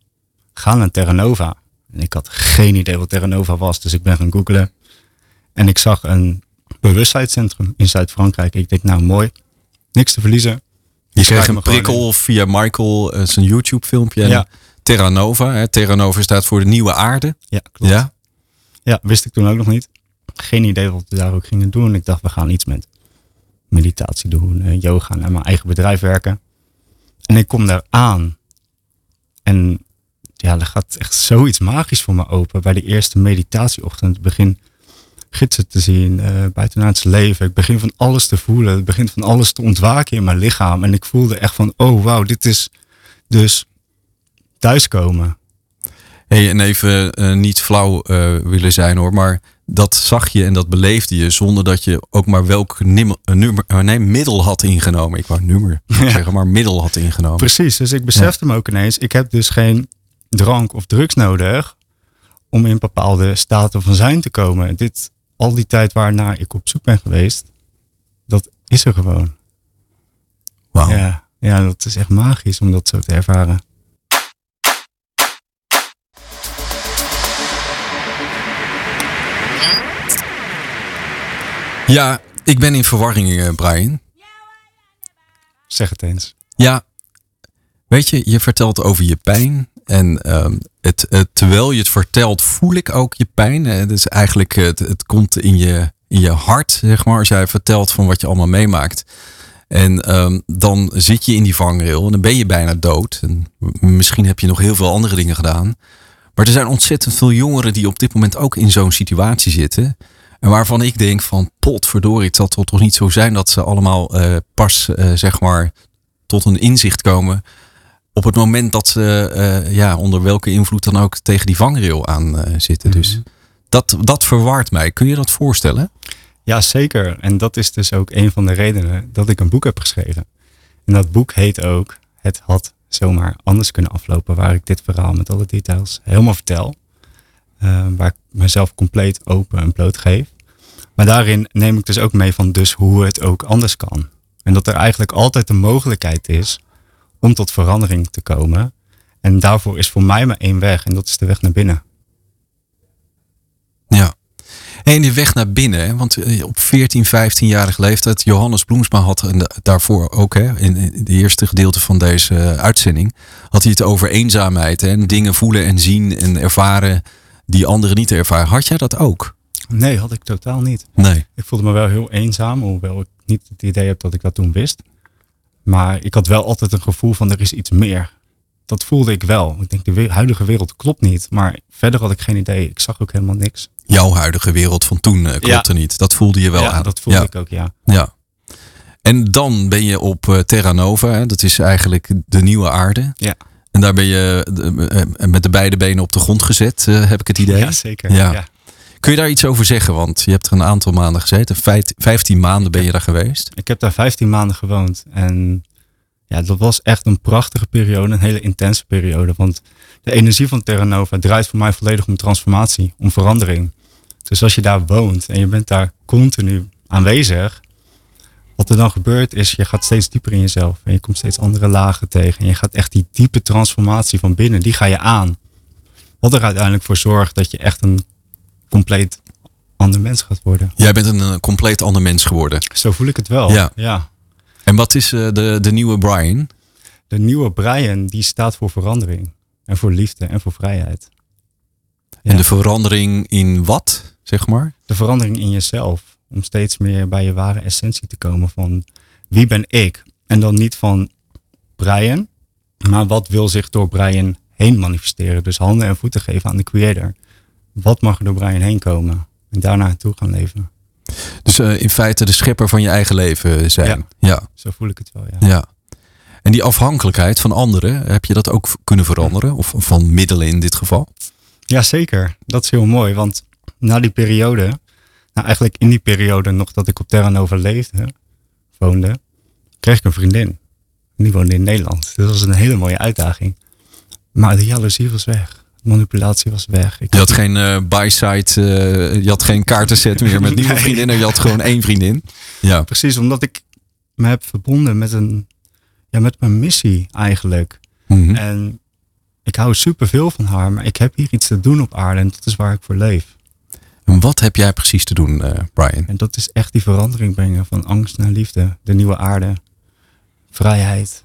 ga naar Terra Nova. En ik had geen idee wat Terra Nova was. Dus ik ben gaan googlen. En ik zag een bewustzijnscentrum in Zuid-Frankrijk. Ik denk, nou mooi, niks te verliezen. Je kreeg een prikkel via Michael, eh, zijn YouTube filmpje. En Ja. Terra Nova. Hè. Terra Nova staat voor de nieuwe aarde. Ja, klopt. Ja. Ja, wist ik toen ook nog niet. Geen idee wat we daar ook gingen doen. Ik dacht, we gaan iets met meditatie doen, eh, yoga en mijn eigen bedrijf werken. En ik kom daar aan. En ja, er gaat echt zoiets magisch voor me open. Bij de eerste meditatieochtend. Ik begin gidsen te zien, eh buitenaards leven. Ik begin van alles te voelen. Het begint van alles te ontwaken in mijn lichaam. En ik voelde echt van, oh wauw, dit is dus thuiskomen. Hey, en even eh, niet flauw willen zijn hoor, maar dat zag je en dat beleefde je zonder dat je ook maar welk eh, nummer, eh, nee, middel had ingenomen. Ik wou nummer zeggen, maar middel had ingenomen. Precies, dus ik besefte me ook ineens, ik heb dus geen drank of drugs nodig om in bepaalde staten van zijn te komen. Dit, al die tijd waarnaar ik op zoek ben geweest, dat is er gewoon. Wauw. Ja, ja, dat is echt magisch om dat zo te ervaren. Ja, ik ben in verwarring, eh, Brian. Zeg het eens. Ja, weet je, je vertelt over je pijn. En ehm, het, het- terwijl je het vertelt, voel ik ook je pijn. Eh, Het is eigenlijk, het, het komt in je, in je hart, zeg maar, als jij vertelt van wat je allemaal meemaakt. En ehm, dan zit je in die vangrail en dan ben je bijna dood. En misschien heb je nog heel veel andere dingen gedaan. Maar er zijn ontzettend veel jongeren die op dit moment ook in zo'n situatie zitten. En waarvan ik denk van potverdorie, het zal toch niet zo zijn dat ze allemaal eh, pas eh, zeg maar tot een inzicht komen op het moment dat ze eh, ja, onder welke invloed dan ook tegen die vangrail aan zitten. Dus dat, dat verwart mij. Kun je dat voorstellen? Ja, zeker. En dat is dus ook een van de redenen dat ik een boek heb geschreven. En dat boek heet ook Het had zomaar anders kunnen aflopen, waar ik dit verhaal met alle details helemaal vertel. Eh, waar ik mezelf compleet open en bloot geef. Maar daarin neem ik dus ook mee van dus hoe het ook anders kan. En dat er eigenlijk altijd de mogelijkheid is om tot verandering te komen. En daarvoor is voor mij maar één weg en dat is de weg naar binnen. Ja. En die weg naar binnen, want eh, op 14, 15-jarige leeftijd, Johannes Bloemsma had da- daarvoor ook, in het eerste gedeelte van deze eh, uitzending, had hij het over eenzaamheid en dingen voelen en zien en ervaren die anderen niet ervaren. Had jij dat ook? Nee, had ik totaal niet. Nee. Ik voelde me wel heel eenzaam, hoewel ik niet het idee heb dat ik dat toen wist. Maar ik had wel altijd een gevoel van er is iets meer. Dat voelde ik wel. Ik denk de huidige wereld klopt niet. Maar verder had ik geen idee. Ik zag ook helemaal niks. Jouw huidige wereld van toen eh, klopte niet. Dat voelde je wel ja, aan. dat voelde ja. ik ook, ja. Ja. En dan ben je op eh, Terra Nova. Hè? Dat is eigenlijk de nieuwe aarde. Ja. En daar ben je eh, met de beide benen op de grond gezet, eh, heb ik het idee. Ja, zeker. Ja. Ja. Kun je daar iets over zeggen? Want je hebt er een aantal maanden gezeten. Vijf- Vijftien maanden ben je daar geweest. Ik heb daar 15 maanden gewoond. En ja, dat was echt een prachtige periode. Een hele intense periode. Want de energie van Terra Nova draait voor mij volledig om transformatie. Om verandering. Dus als je daar woont en je bent daar continu aanwezig. Wat er dan gebeurt is, je gaat steeds dieper in jezelf. En je komt steeds andere lagen tegen. En je gaat echt die diepe transformatie van binnen, die ga je aan. Wat er uiteindelijk voor zorgt dat je echt een compleet ander mens gaat worden. Jij bent een, eh, compleet ander mens geworden. Zo voel ik het wel. Ja. ja. En wat is eh, de, de nieuwe Brian? De nieuwe Brian, die staat voor verandering. En voor liefde en voor vrijheid. En de verandering in wat, zeg maar? De verandering in jezelf. Om steeds meer bij je ware essentie te komen van wie ben ik? En dan niet van Brian, maar wat wil zich door Brian heen manifesteren? Dus handen en voeten geven aan de creator. Wat mag er door Brian heen komen? En daarna naartoe gaan leven. Dus eh, in feite de schepper van je eigen leven zijn. Ja. ja. Zo voel ik het wel, ja. Ja. En die afhankelijkheid van anderen, heb je dat ook kunnen veranderen? Of van middelen in dit geval? Ja, zeker. Dat is heel mooi, want na die periode, nou eigenlijk in die periode nog dat ik op Terra Nova leefde, woonde, kreeg ik een vriendin. En die woonde in Nederland. Dus dat was een hele mooie uitdaging. Maar de jaloezie was weg. De manipulatie was weg. Ik Je had geen eh by-side, eh, je had geen kaartenset meer met nieuwe Nee. vriendinnen. Je had gewoon één vriendin. Ja. Precies, omdat ik me heb verbonden met, een, ja, met mijn missie eigenlijk. Mhm. En ik hou superveel van haar, maar ik heb hier iets te doen op aarde en dat is waar ik voor leef. Wat heb jij precies te doen, eh, Brian? En dat is echt die verandering brengen van angst naar liefde. De nieuwe aarde. Vrijheid.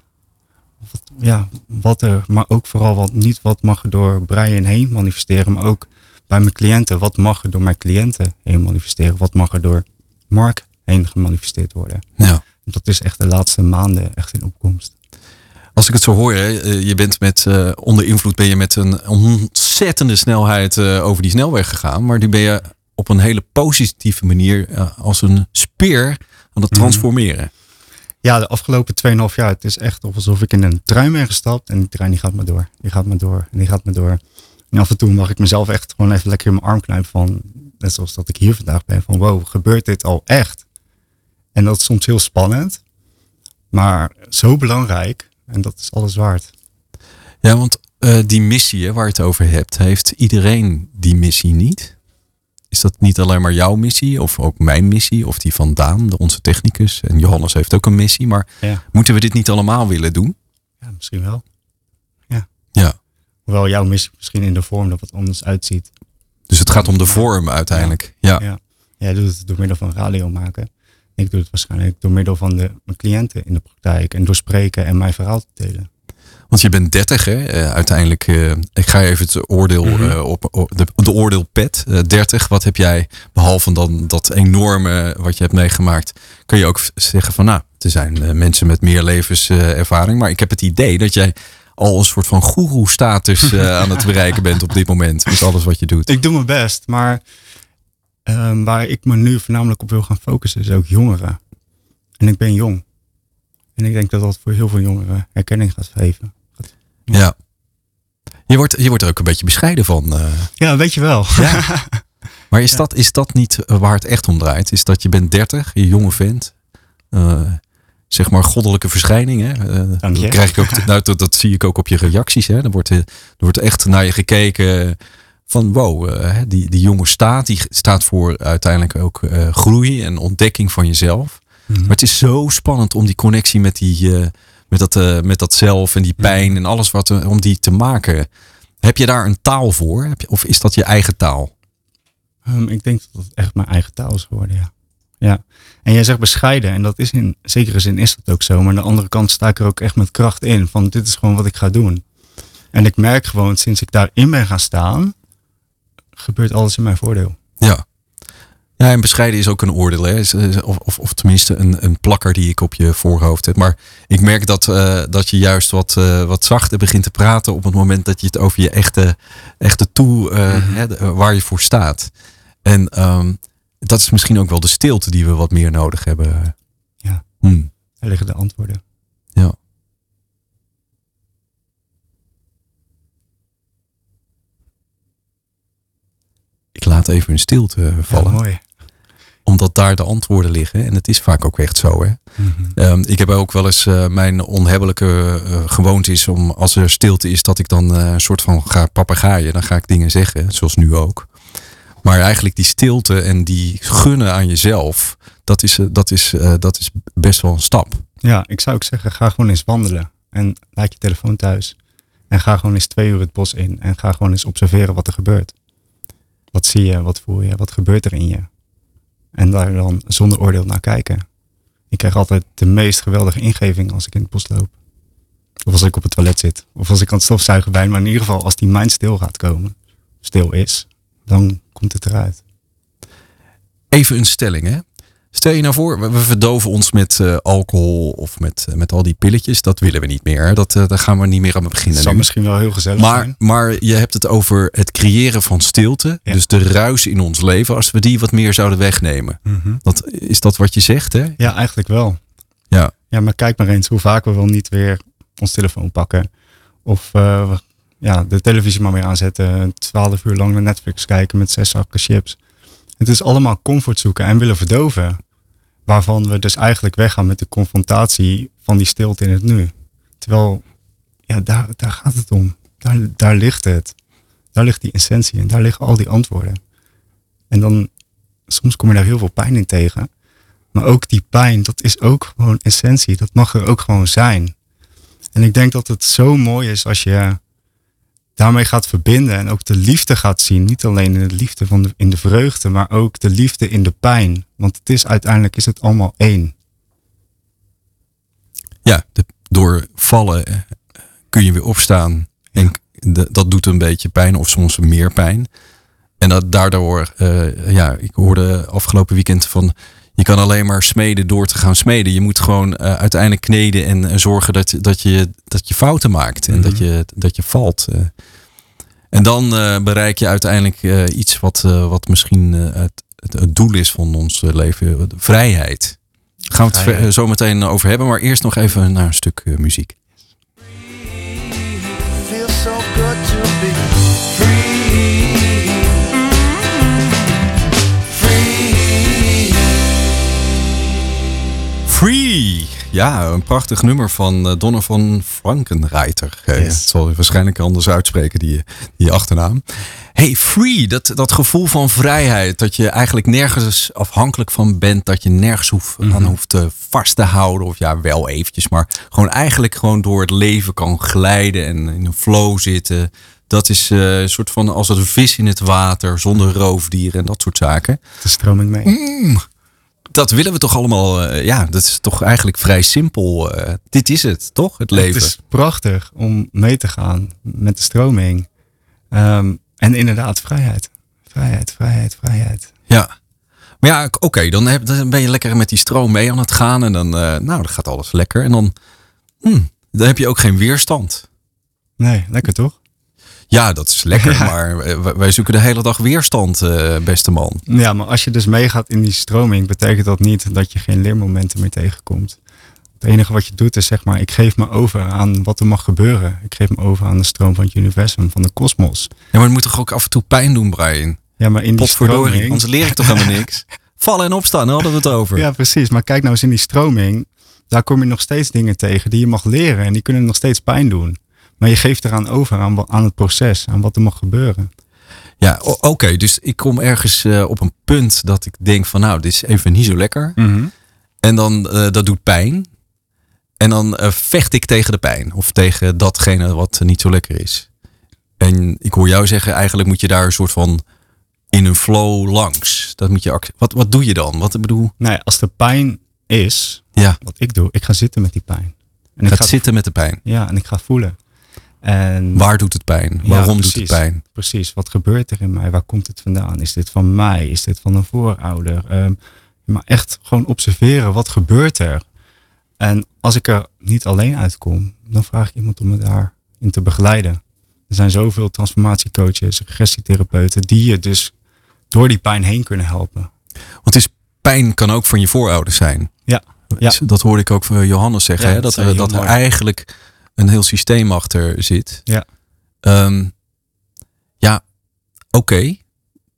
Wat, ja, wat er, maar ook vooral wat niet wat mag er door Brian heen manifesteren, maar ook bij mijn cliënten. Wat mag er door mijn cliënten heen manifesteren? Wat mag er door Mark heen gemanifesteerd worden? Ja. Dat is echt de laatste maanden echt in opkomst. Als ik het zo hoor, hè, eh, je bent met, eh, onder invloed ben je met een ontzettende snelheid over die snelweg gegaan. Maar die ben je op een hele positieve manier eh, als een speer aan het Mhm. transformeren. Ja, de afgelopen 2,5 jaar, het is echt alsof ik in een trein ben gestapt en die trein die gaat maar door. Die gaat maar door en die gaat maar door. En af en toe mag ik mezelf echt gewoon even lekker in mijn arm knijpen van, net zoals dat ik hier vandaag ben, van wow, gebeurt dit al echt? En dat is soms heel spannend, maar zo belangrijk en dat is alles waard. Ja, want eh, die missie hè, waar je het over hebt, heeft iedereen die missie niet? Is dat niet alleen maar jouw missie of ook mijn missie of die van Daan, de- onze technicus? En Johannes heeft ook een missie, maar Ja, moeten we dit niet allemaal willen doen? ja misschien wel. Ja. Hoewel jouw missie misschien in de vorm er wat anders uitziet. Dus het gaat om de vorm uiteindelijk. Ja. Ja. Jij doet het door middel van radio maken. Ik doe het waarschijnlijk door middel van de, mijn cliënten in de praktijk. En door spreken en mijn verhaal te delen. Want je bent 30 hè, eh, uiteindelijk. eh, ik ga even het oordeel eh, op, op de, de oordeelpet. eh 30, wat heb jij, behalve dan dat enorme wat je hebt meegemaakt, kun je ook zeggen van nou, er zijn mensen met meer levenservaring. maar ik heb het idee dat jij al een soort van goeroe-status aan het bereiken bent op dit moment. Met alles wat je doet. Ik doe mijn best, maar ehm, waar ik me nu voornamelijk op wil gaan focussen is ook jongeren. En ik ben jong. En ik denk dat dat voor heel veel jongeren herkenning gaat geven. Ja. Je wordt, je wordt er ook een beetje bescheiden van. eh. Ja, weet je wel. Ja. Maar is, dat, is dat niet eh, waar het echt om draait? Is dat je bent 30, je jonge vent. eh, zeg maar goddelijke verschijning. Hè? Dat, krijg ik ook, nou, dat, dat zie ik ook op je reacties. Hè? Er, wordt, er wordt echt naar je gekeken van wow, die, die jonge staat, die staat voor uiteindelijk ook groei en ontdekking van jezelf. Mhm. Maar het is zo spannend om die connectie met, die, met, dat, eh, met dat zelf en die pijn en alles wat er- om die te maken. Heb je daar een taal voor? Heb je, of is dat je eigen taal? Ehm, ik denk dat het echt mijn eigen taal is geworden, ja. ja. En jij zegt bescheiden, en dat is in zekere zin is dat ook zo. Maar aan de andere kant sta ik er ook echt met kracht in. Van dit is gewoon wat ik ga doen. En ik merk gewoon, sinds ik daarin ben gaan staan, gebeurt alles in mijn voordeel. Ja. Ja, en bescheiden is ook een oordeel. Hè? Of, of, of tenminste een, een plakker die ik op je voorhoofd heb. Maar ik merk dat, eh, dat je juist wat, eh, wat zachter begint te praten op het moment dat je het over je echte, echte toe, eh, hè, de- waar je voor staat. En ehm, dat is misschien ook wel de stilte die we wat meer nodig hebben. Ja. Hmm. Daar liggen de antwoorden. Ja. Ik laat even een stilte vallen. Ja, mooi. Omdat daar de antwoorden liggen. En het is vaak ook echt zo. Hè? Mhm. Ehm, ik heb ook wel eens eh, mijn onhebbelijke eh, gewoonte is om als er stilte is, dat ik dan eh, een soort van ga papegaaien. Dan ga ik dingen zeggen, zoals nu ook. Maar eigenlijk die stilte en die gunnen aan jezelf, dat is, dat is, dat is best wel een stap. Ja, ik zou ook zeggen, ga gewoon eens wandelen. En laat je telefoon thuis. En ga gewoon eens twee uur het bos in. En ga gewoon eens observeren wat er gebeurt. Wat zie je, wat voel je, wat gebeurt er in je? En daar dan zonder oordeel naar kijken. Ik krijg altijd de meest geweldige ingeving als ik in het bos loop. Of als ik op het toilet zit. Of als ik aan het stofzuigen ben. Maar in ieder geval, als die mind stil gaat komen. Stil is. Dan komt het eruit. Even een stelling, hè? Stel je nou voor, we, verdoven ons met eh, alcohol of met, eh, met al die pilletjes. Dat willen we niet meer. Dat, eh, daar gaan we niet meer aan Dat beginnen. zou nu. misschien wel heel gezellig Maar, zijn. maar je hebt het over het creëren van stilte. Ja. Dus de ruis in ons leven. Als we die wat meer zouden wegnemen. Mhm. Dat, is dat wat je zegt, hè? Ja, eigenlijk wel. Ja. Ja, maar kijk maar eens hoe vaak we wel niet weer ons telefoon pakken. Of ja, de televisie maar weer aanzetten. Twaalf uur lang naar Netflix kijken met zes zakken chips. Het is allemaal comfort zoeken en willen verdoven. Waarvan we dus eigenlijk weggaan met de confrontatie van die stilte in het nu. Terwijl, ja, daar, daar gaat het om. Daar, daar ligt het. Daar ligt die essentie en daar liggen al die antwoorden. En dan, soms kom je daar heel veel pijn in tegen. Maar ook die pijn, dat is ook gewoon essentie. Dat mag er ook gewoon zijn. En ik denk dat het zo mooi is als je daarmee gaat verbinden en ook de liefde gaat zien. Niet alleen in de liefde van de, in de vreugde, maar ook de liefde in de pijn. Want het is uiteindelijk is het allemaal één. Ja, de, door vallen eh, kun je weer opstaan. En de- dat doet een beetje pijn of soms meer pijn. En dat daardoor, eh, ja, ik hoorde afgelopen weekend van... Je kan alleen maar smeden door te gaan smeden. Je moet gewoon eh, uiteindelijk kneden en zorgen dat, dat, je, dat je fouten maakt. En dat, je, dat je valt. eh. En dan eh, bereik je uiteindelijk eh, iets wat, eh, wat misschien het, het, het doel is van ons leven. Vrijheid. Daar gaan we het Vrijheid. zo meteen over hebben. Maar eerst nog even naar een stuk muziek. Feels so good to be free. Ja, een prachtig nummer van eh, Donovan Frankenreiter. Yes. Het zal je waarschijnlijk anders uitspreken, die, die achternaam. Hey, free, dat, dat gevoel van vrijheid. Dat je eigenlijk nergens afhankelijk van bent. Dat je nergens hoeft, aan hoeft eh, vast te houden. Of ja, wel eventjes. Maar gewoon eigenlijk gewoon door het leven kan glijden. En in een flow zitten. Dat is eh, een soort van als een vis in het water. Zonder roofdieren en dat soort zaken. De stroming mee. Dat willen we toch allemaal. eh, ja, dat is toch eigenlijk vrij simpel. eh, dit is het, toch? Het leven. Het is prachtig om mee te gaan met de stroming. Ehm, en inderdaad, vrijheid. Vrijheid, vrijheid, vrijheid. Ja. Maar ja, oké, dan, heb- dan ben je lekker met die stroom mee aan het gaan. En dan, eh, nou, dan gaat alles lekker. En dan, hmm, dan heb je ook geen weerstand. Nee, lekker toch? Ja, dat is lekker. Ja. Maar eh, wij- zoeken de hele dag weerstand, eh, beste man. Ja, maar als je dus meegaat in die stroming, betekent dat niet dat je geen leermomenten meer tegenkomt. Het enige wat je doet is zeg maar, ik geef me over aan wat er mag gebeuren. Ik geef me over aan de stroom van het universum, van de kosmos. Ja, maar het moet toch ook af en toe pijn doen, Brian? Ja, maar in die stroming... anders leer ik toch helemaal niks. Vallen en opstaan, daar hadden we het over. Ja, precies. Maar kijk nou eens in die stroming. Daar kom je nog steeds dingen tegen die je mag leren. En die kunnen nog steeds pijn doen. Maar je geeft eraan over aan, aan het proces. Aan wat er mag gebeuren. Ja, oké. dus ik kom ergens eh, op een punt dat ik denk van nou, dit is even niet zo lekker. En dan, eh, dat doet pijn. En dan eh, vecht ik tegen de pijn. Of tegen datgene wat niet zo lekker is. En ik hoor jou zeggen, eigenlijk moet je daar een soort van in een flow langs. Dat moet je wat, wat doe je dan? Wat ik bedoel? Nou ja, als er pijn is, Ja, wat ik doe, ik ga zitten met die pijn. En ik gaat ga, zitten met de pijn. Ja, en ik ga voelen. En Waar doet het pijn? Ja, Waarom doet het pijn? Precies, wat gebeurt er in mij? Waar komt het vandaan? Is dit van mij? Is dit van een voorouder? Ehm, maar echt gewoon observeren, wat gebeurt er? En als ik er niet alleen uitkom, dan vraag ik iemand om me daarin te begeleiden. Er zijn zoveel transformatiecoaches, regressietherapeuten, die je dus door die pijn heen kunnen helpen. Want is, pijn kan ook van je voorouders zijn. Ja, ja. Dat hoorde ik ook van Johannes zeggen. Ja, hè? dat Dat, hij dat er eigenlijk een heel systeem achter zit. Ja. Ehm, ja, oké.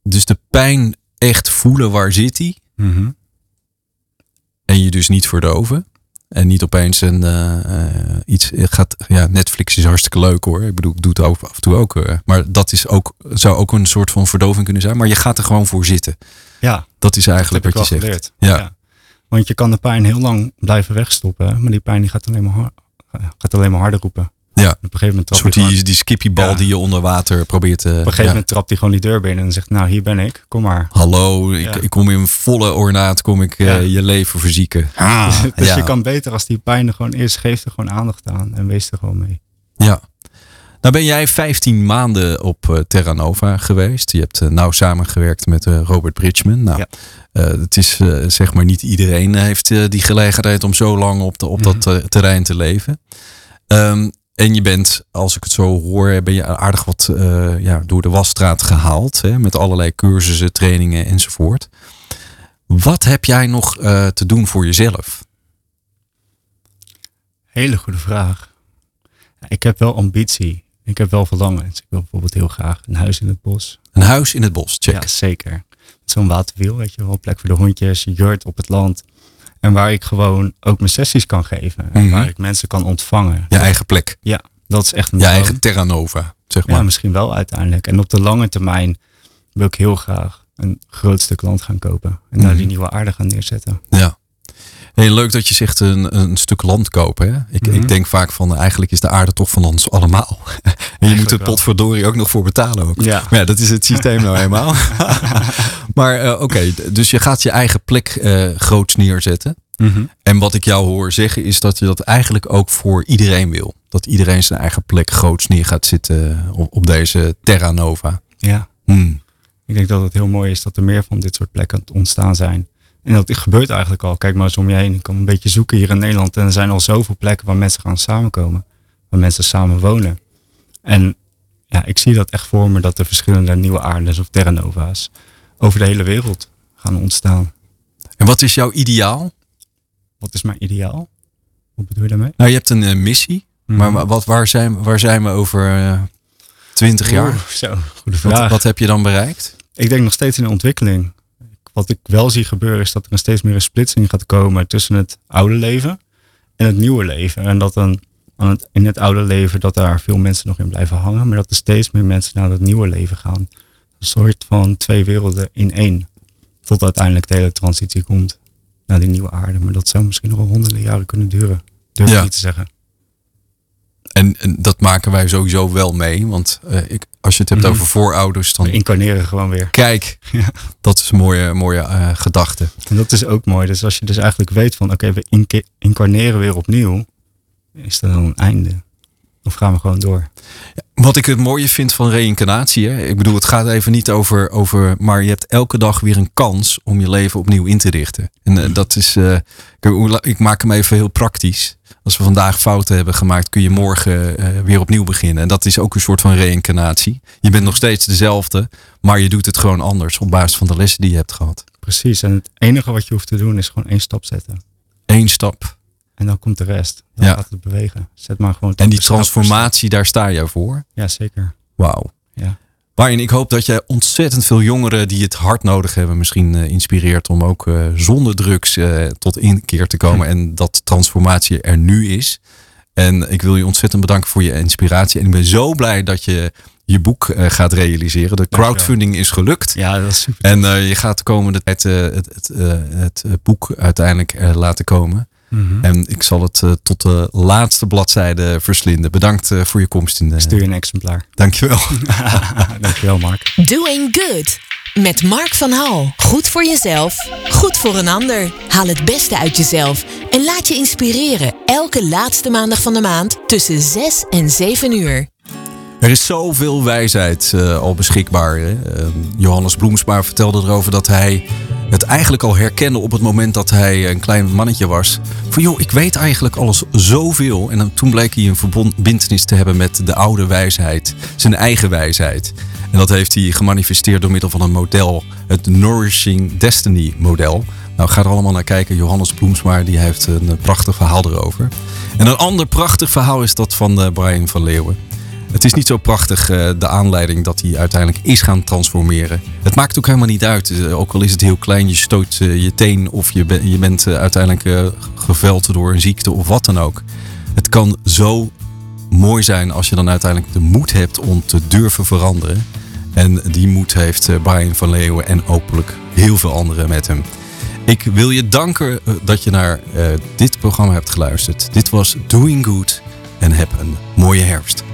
Dus de pijn echt voelen, waar zit die? Mhm. En je dus niet verdoven. En niet opeens een eh, eh, iets gaat. Ja, Netflix is hartstikke leuk hoor. Ik bedoel, ik doe het af en toe ook. eh, maar dat is ook, zou ook een soort van verdoving kunnen zijn. Maar je gaat er gewoon voor zitten. ja Dat is eigenlijk wat je zegt. Ja. Want je kan de pijn heel lang blijven wegstoppen, maar die pijn die gaat alleen maar, gaat alleen maar harder roepen. Ja. Op een gegeven moment trapt soort die gewoon- die, Ja. die je onder water probeert te. Op een gegeven ja. moment trapt hij gewoon die deur binnen en zegt, nou hier ben ik, kom maar. Hallo, ik, Ja. ik kom in volle ornaat, kom ik eh, je leven verzieken. Ah, dus je kan beter als die pijn er gewoon is, geef er gewoon aandacht aan en wees er gewoon mee. ja. Nou ben jij 15 maanden op eh, Terra Nova geweest. Je hebt eh, nauw samengewerkt met eh, Robert Bridgman. Nou, Ja. het is zeg maar niet iedereen heeft die gelegenheid om zo lang op, de, op dat Mhm. terrein te leven. Ehm, en je bent, als ik het zo hoor, ben je aardig wat ja, door de wasstraat gehaald. Hè, met allerlei cursussen, trainingen enzovoort. Wat heb jij nog te doen voor jezelf? Hele goede vraag. Ik heb wel ambitie. Ik heb wel verlangens. Ik wil bijvoorbeeld heel graag een huis in het bos. Een huis in het bos, check. Ja, zeker. Zo'n waterwiel, weet je wel. Plek voor de hondjes, jurt op het land. En waar ik gewoon ook mijn sessies kan geven. En Mhm. waar ik mensen kan ontvangen. Je eigen plek. Ja, dat is echt een Je droom. eigen Terra Nova, zeg maar. Ja, misschien wel uiteindelijk. En op de lange termijn wil ik heel graag een groot stuk land gaan kopen. En daar Mhm. die nieuwe aarde gaan neerzetten. Ja. Hey, leuk dat je zegt een, een stuk land kopen. Hè? Ik, Mhm. ik denk vaak van eigenlijk is de aarde toch van ons allemaal. en je moet wel. potverdorie ook nog voor betalen ook. Ja. Maar ja, dat is het systeem nou eenmaal. maar eh, oké, dus je gaat je eigen plek eh groots neerzetten. Mhm. En wat ik jou hoor zeggen is dat je dat eigenlijk ook voor iedereen wil. Dat iedereen zijn eigen plek groots neer gaat zitten op, op deze Terra Nova. Ja, Hmm. ik denk dat het heel mooi is dat er meer van dit soort plekken aan het ontstaan zijn. En dat gebeurt eigenlijk al. Kijk maar eens om je heen. Ik kan een beetje zoeken hier in Nederland. En er zijn al zoveel plekken waar mensen gaan samenkomen. Waar mensen samen wonen. En ja, ik zie dat echt voor me dat er verschillende nieuwe aardes of terranova's over de hele wereld gaan ontstaan. En wat is jouw ideaal? Wat is mijn ideaal? Wat bedoel je daarmee? Nou, je hebt een eh, missie. Maar Mhm. wat, waar, zijn, waar zijn we over eh, 20 jaar? Oeh, zo, goede Wat, wat heb je dan bereikt? Ik denk nog steeds in de ontwikkeling. Wat ik wel zie gebeuren is dat er een steeds meer een splitsing gaat komen tussen het oude leven en het nieuwe leven. En dat dan aan het, in het oude leven dat daar veel mensen nog in blijven hangen, maar dat er steeds meer mensen naar het nieuwe leven gaan. Een soort van twee werelden in één. Tot uiteindelijk de hele transitie komt naar die nieuwe aarde. Maar dat zou misschien nog wel honderden jaren kunnen duren. Durf ik Ja. niet te zeggen. En, en dat maken wij sowieso wel mee. Want eh, ik, als je het hebt Mhm. over voorouders, We dan incarneren gewoon weer. kijk, Ja. dat is een mooie, mooie eh, gedachte. En dat is ook mooi. Dus als je dus eigenlijk weet van oké, we inca- incarneren weer opnieuw, is er dan een einde. Of gaan we gewoon door? Wat ik het mooie vind van reïncarnatie, hè, ik bedoel, het gaat even niet over, over, maar je hebt elke dag weer een kans om je leven opnieuw in te richten. En eh, dat is, eh, ik, ik maak hem even heel praktisch. Als we vandaag fouten hebben gemaakt, kun je morgen eh, weer opnieuw beginnen. En dat is ook een soort van reïncarnatie. Je bent nog steeds dezelfde, maar je doet het gewoon anders op basis van de lessen die je hebt gehad. Precies. En het enige wat je hoeft te doen is gewoon één stap zetten. Eén stap. En dan komt de rest. Dan Ja. gaat het bewegen. Zet maar gewoon. En die transformatie, daar sta jij voor. Ja, zeker. Wauw. Ja. Waarin ik hoop dat jij ontzettend veel jongeren die het hard nodig hebben, misschien eh, inspireert om ook eh, zonder drugs eh, tot inkeer te komen. En dat transformatie er nu is. En ik wil je ontzettend bedanken voor je inspiratie. En ik ben zo blij dat je je boek gaat realiseren. De crowdfunding is gelukt. Ja, dat is super. En je gaat de komende tijd het, het, het boek uiteindelijk laten komen. Mhm. En ik zal het eh, tot de laatste bladzijde verslinden. Bedankt eh, voor je komst. In de, Stuur je een exemplaar. Dankjewel. Dankjewel, Mark. Doing Good. Met Mark van Hal. Goed voor jezelf, goed voor een ander. Haal het beste uit jezelf en laat je inspireren. Elke laatste maandag van de maand tussen 6 en 7 uur. Er is zoveel wijsheid eh, al beschikbaar. Hè? Eh, Johannes Bloemsma vertelde erover dat hij het eigenlijk al herkende op het moment dat hij een klein mannetje was. Van joh, ik weet eigenlijk alles zoveel. En toen bleek hij een verbindenis te hebben met de oude wijsheid. Zijn eigen wijsheid. En dat heeft hij gemanifesteerd door middel van een model. Het Nourishing Destiny model. Nou, ga er allemaal naar kijken. Johannes Bloemsma die heeft een eh, prachtig verhaal erover. En een ander prachtig verhaal is dat van eh, Brian van Leeuwen. Het is niet zo prachtig eh, de aanleiding dat hij uiteindelijk is gaan transformeren. Het maakt ook helemaal niet uit. Eh, ook al is het heel klein, je stoot eh, je teen of je, je bent uiteindelijk geveld door een ziekte of wat dan ook. Het kan zo mooi zijn als je dan uiteindelijk de moed hebt om te durven veranderen. En die moed heeft Brian van Leeuwen en hopelijk heel veel anderen met hem. Ik wil je danken dat je naar dit programma hebt geluisterd. Dit was Doing Good en heb een mooie herfst.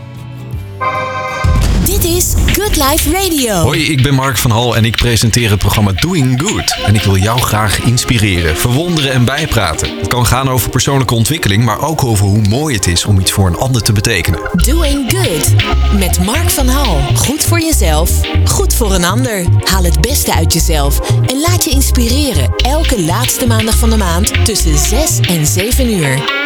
Dit is Good Life Radio. Hoi, ik ben Mark van Hal en ik presenteer het programma Doing Good. En ik wil jou graag inspireren, verwonderen en bijpraten. Het kan gaan over persoonlijke ontwikkeling, maar ook over hoe mooi het is om iets voor een ander te betekenen. Doing Good met Mark van Hal. Goed voor jezelf, goed voor een ander. Haal het beste uit jezelf en laat je inspireren. Elke laatste maandag van de maand tussen 6 en 7 uur.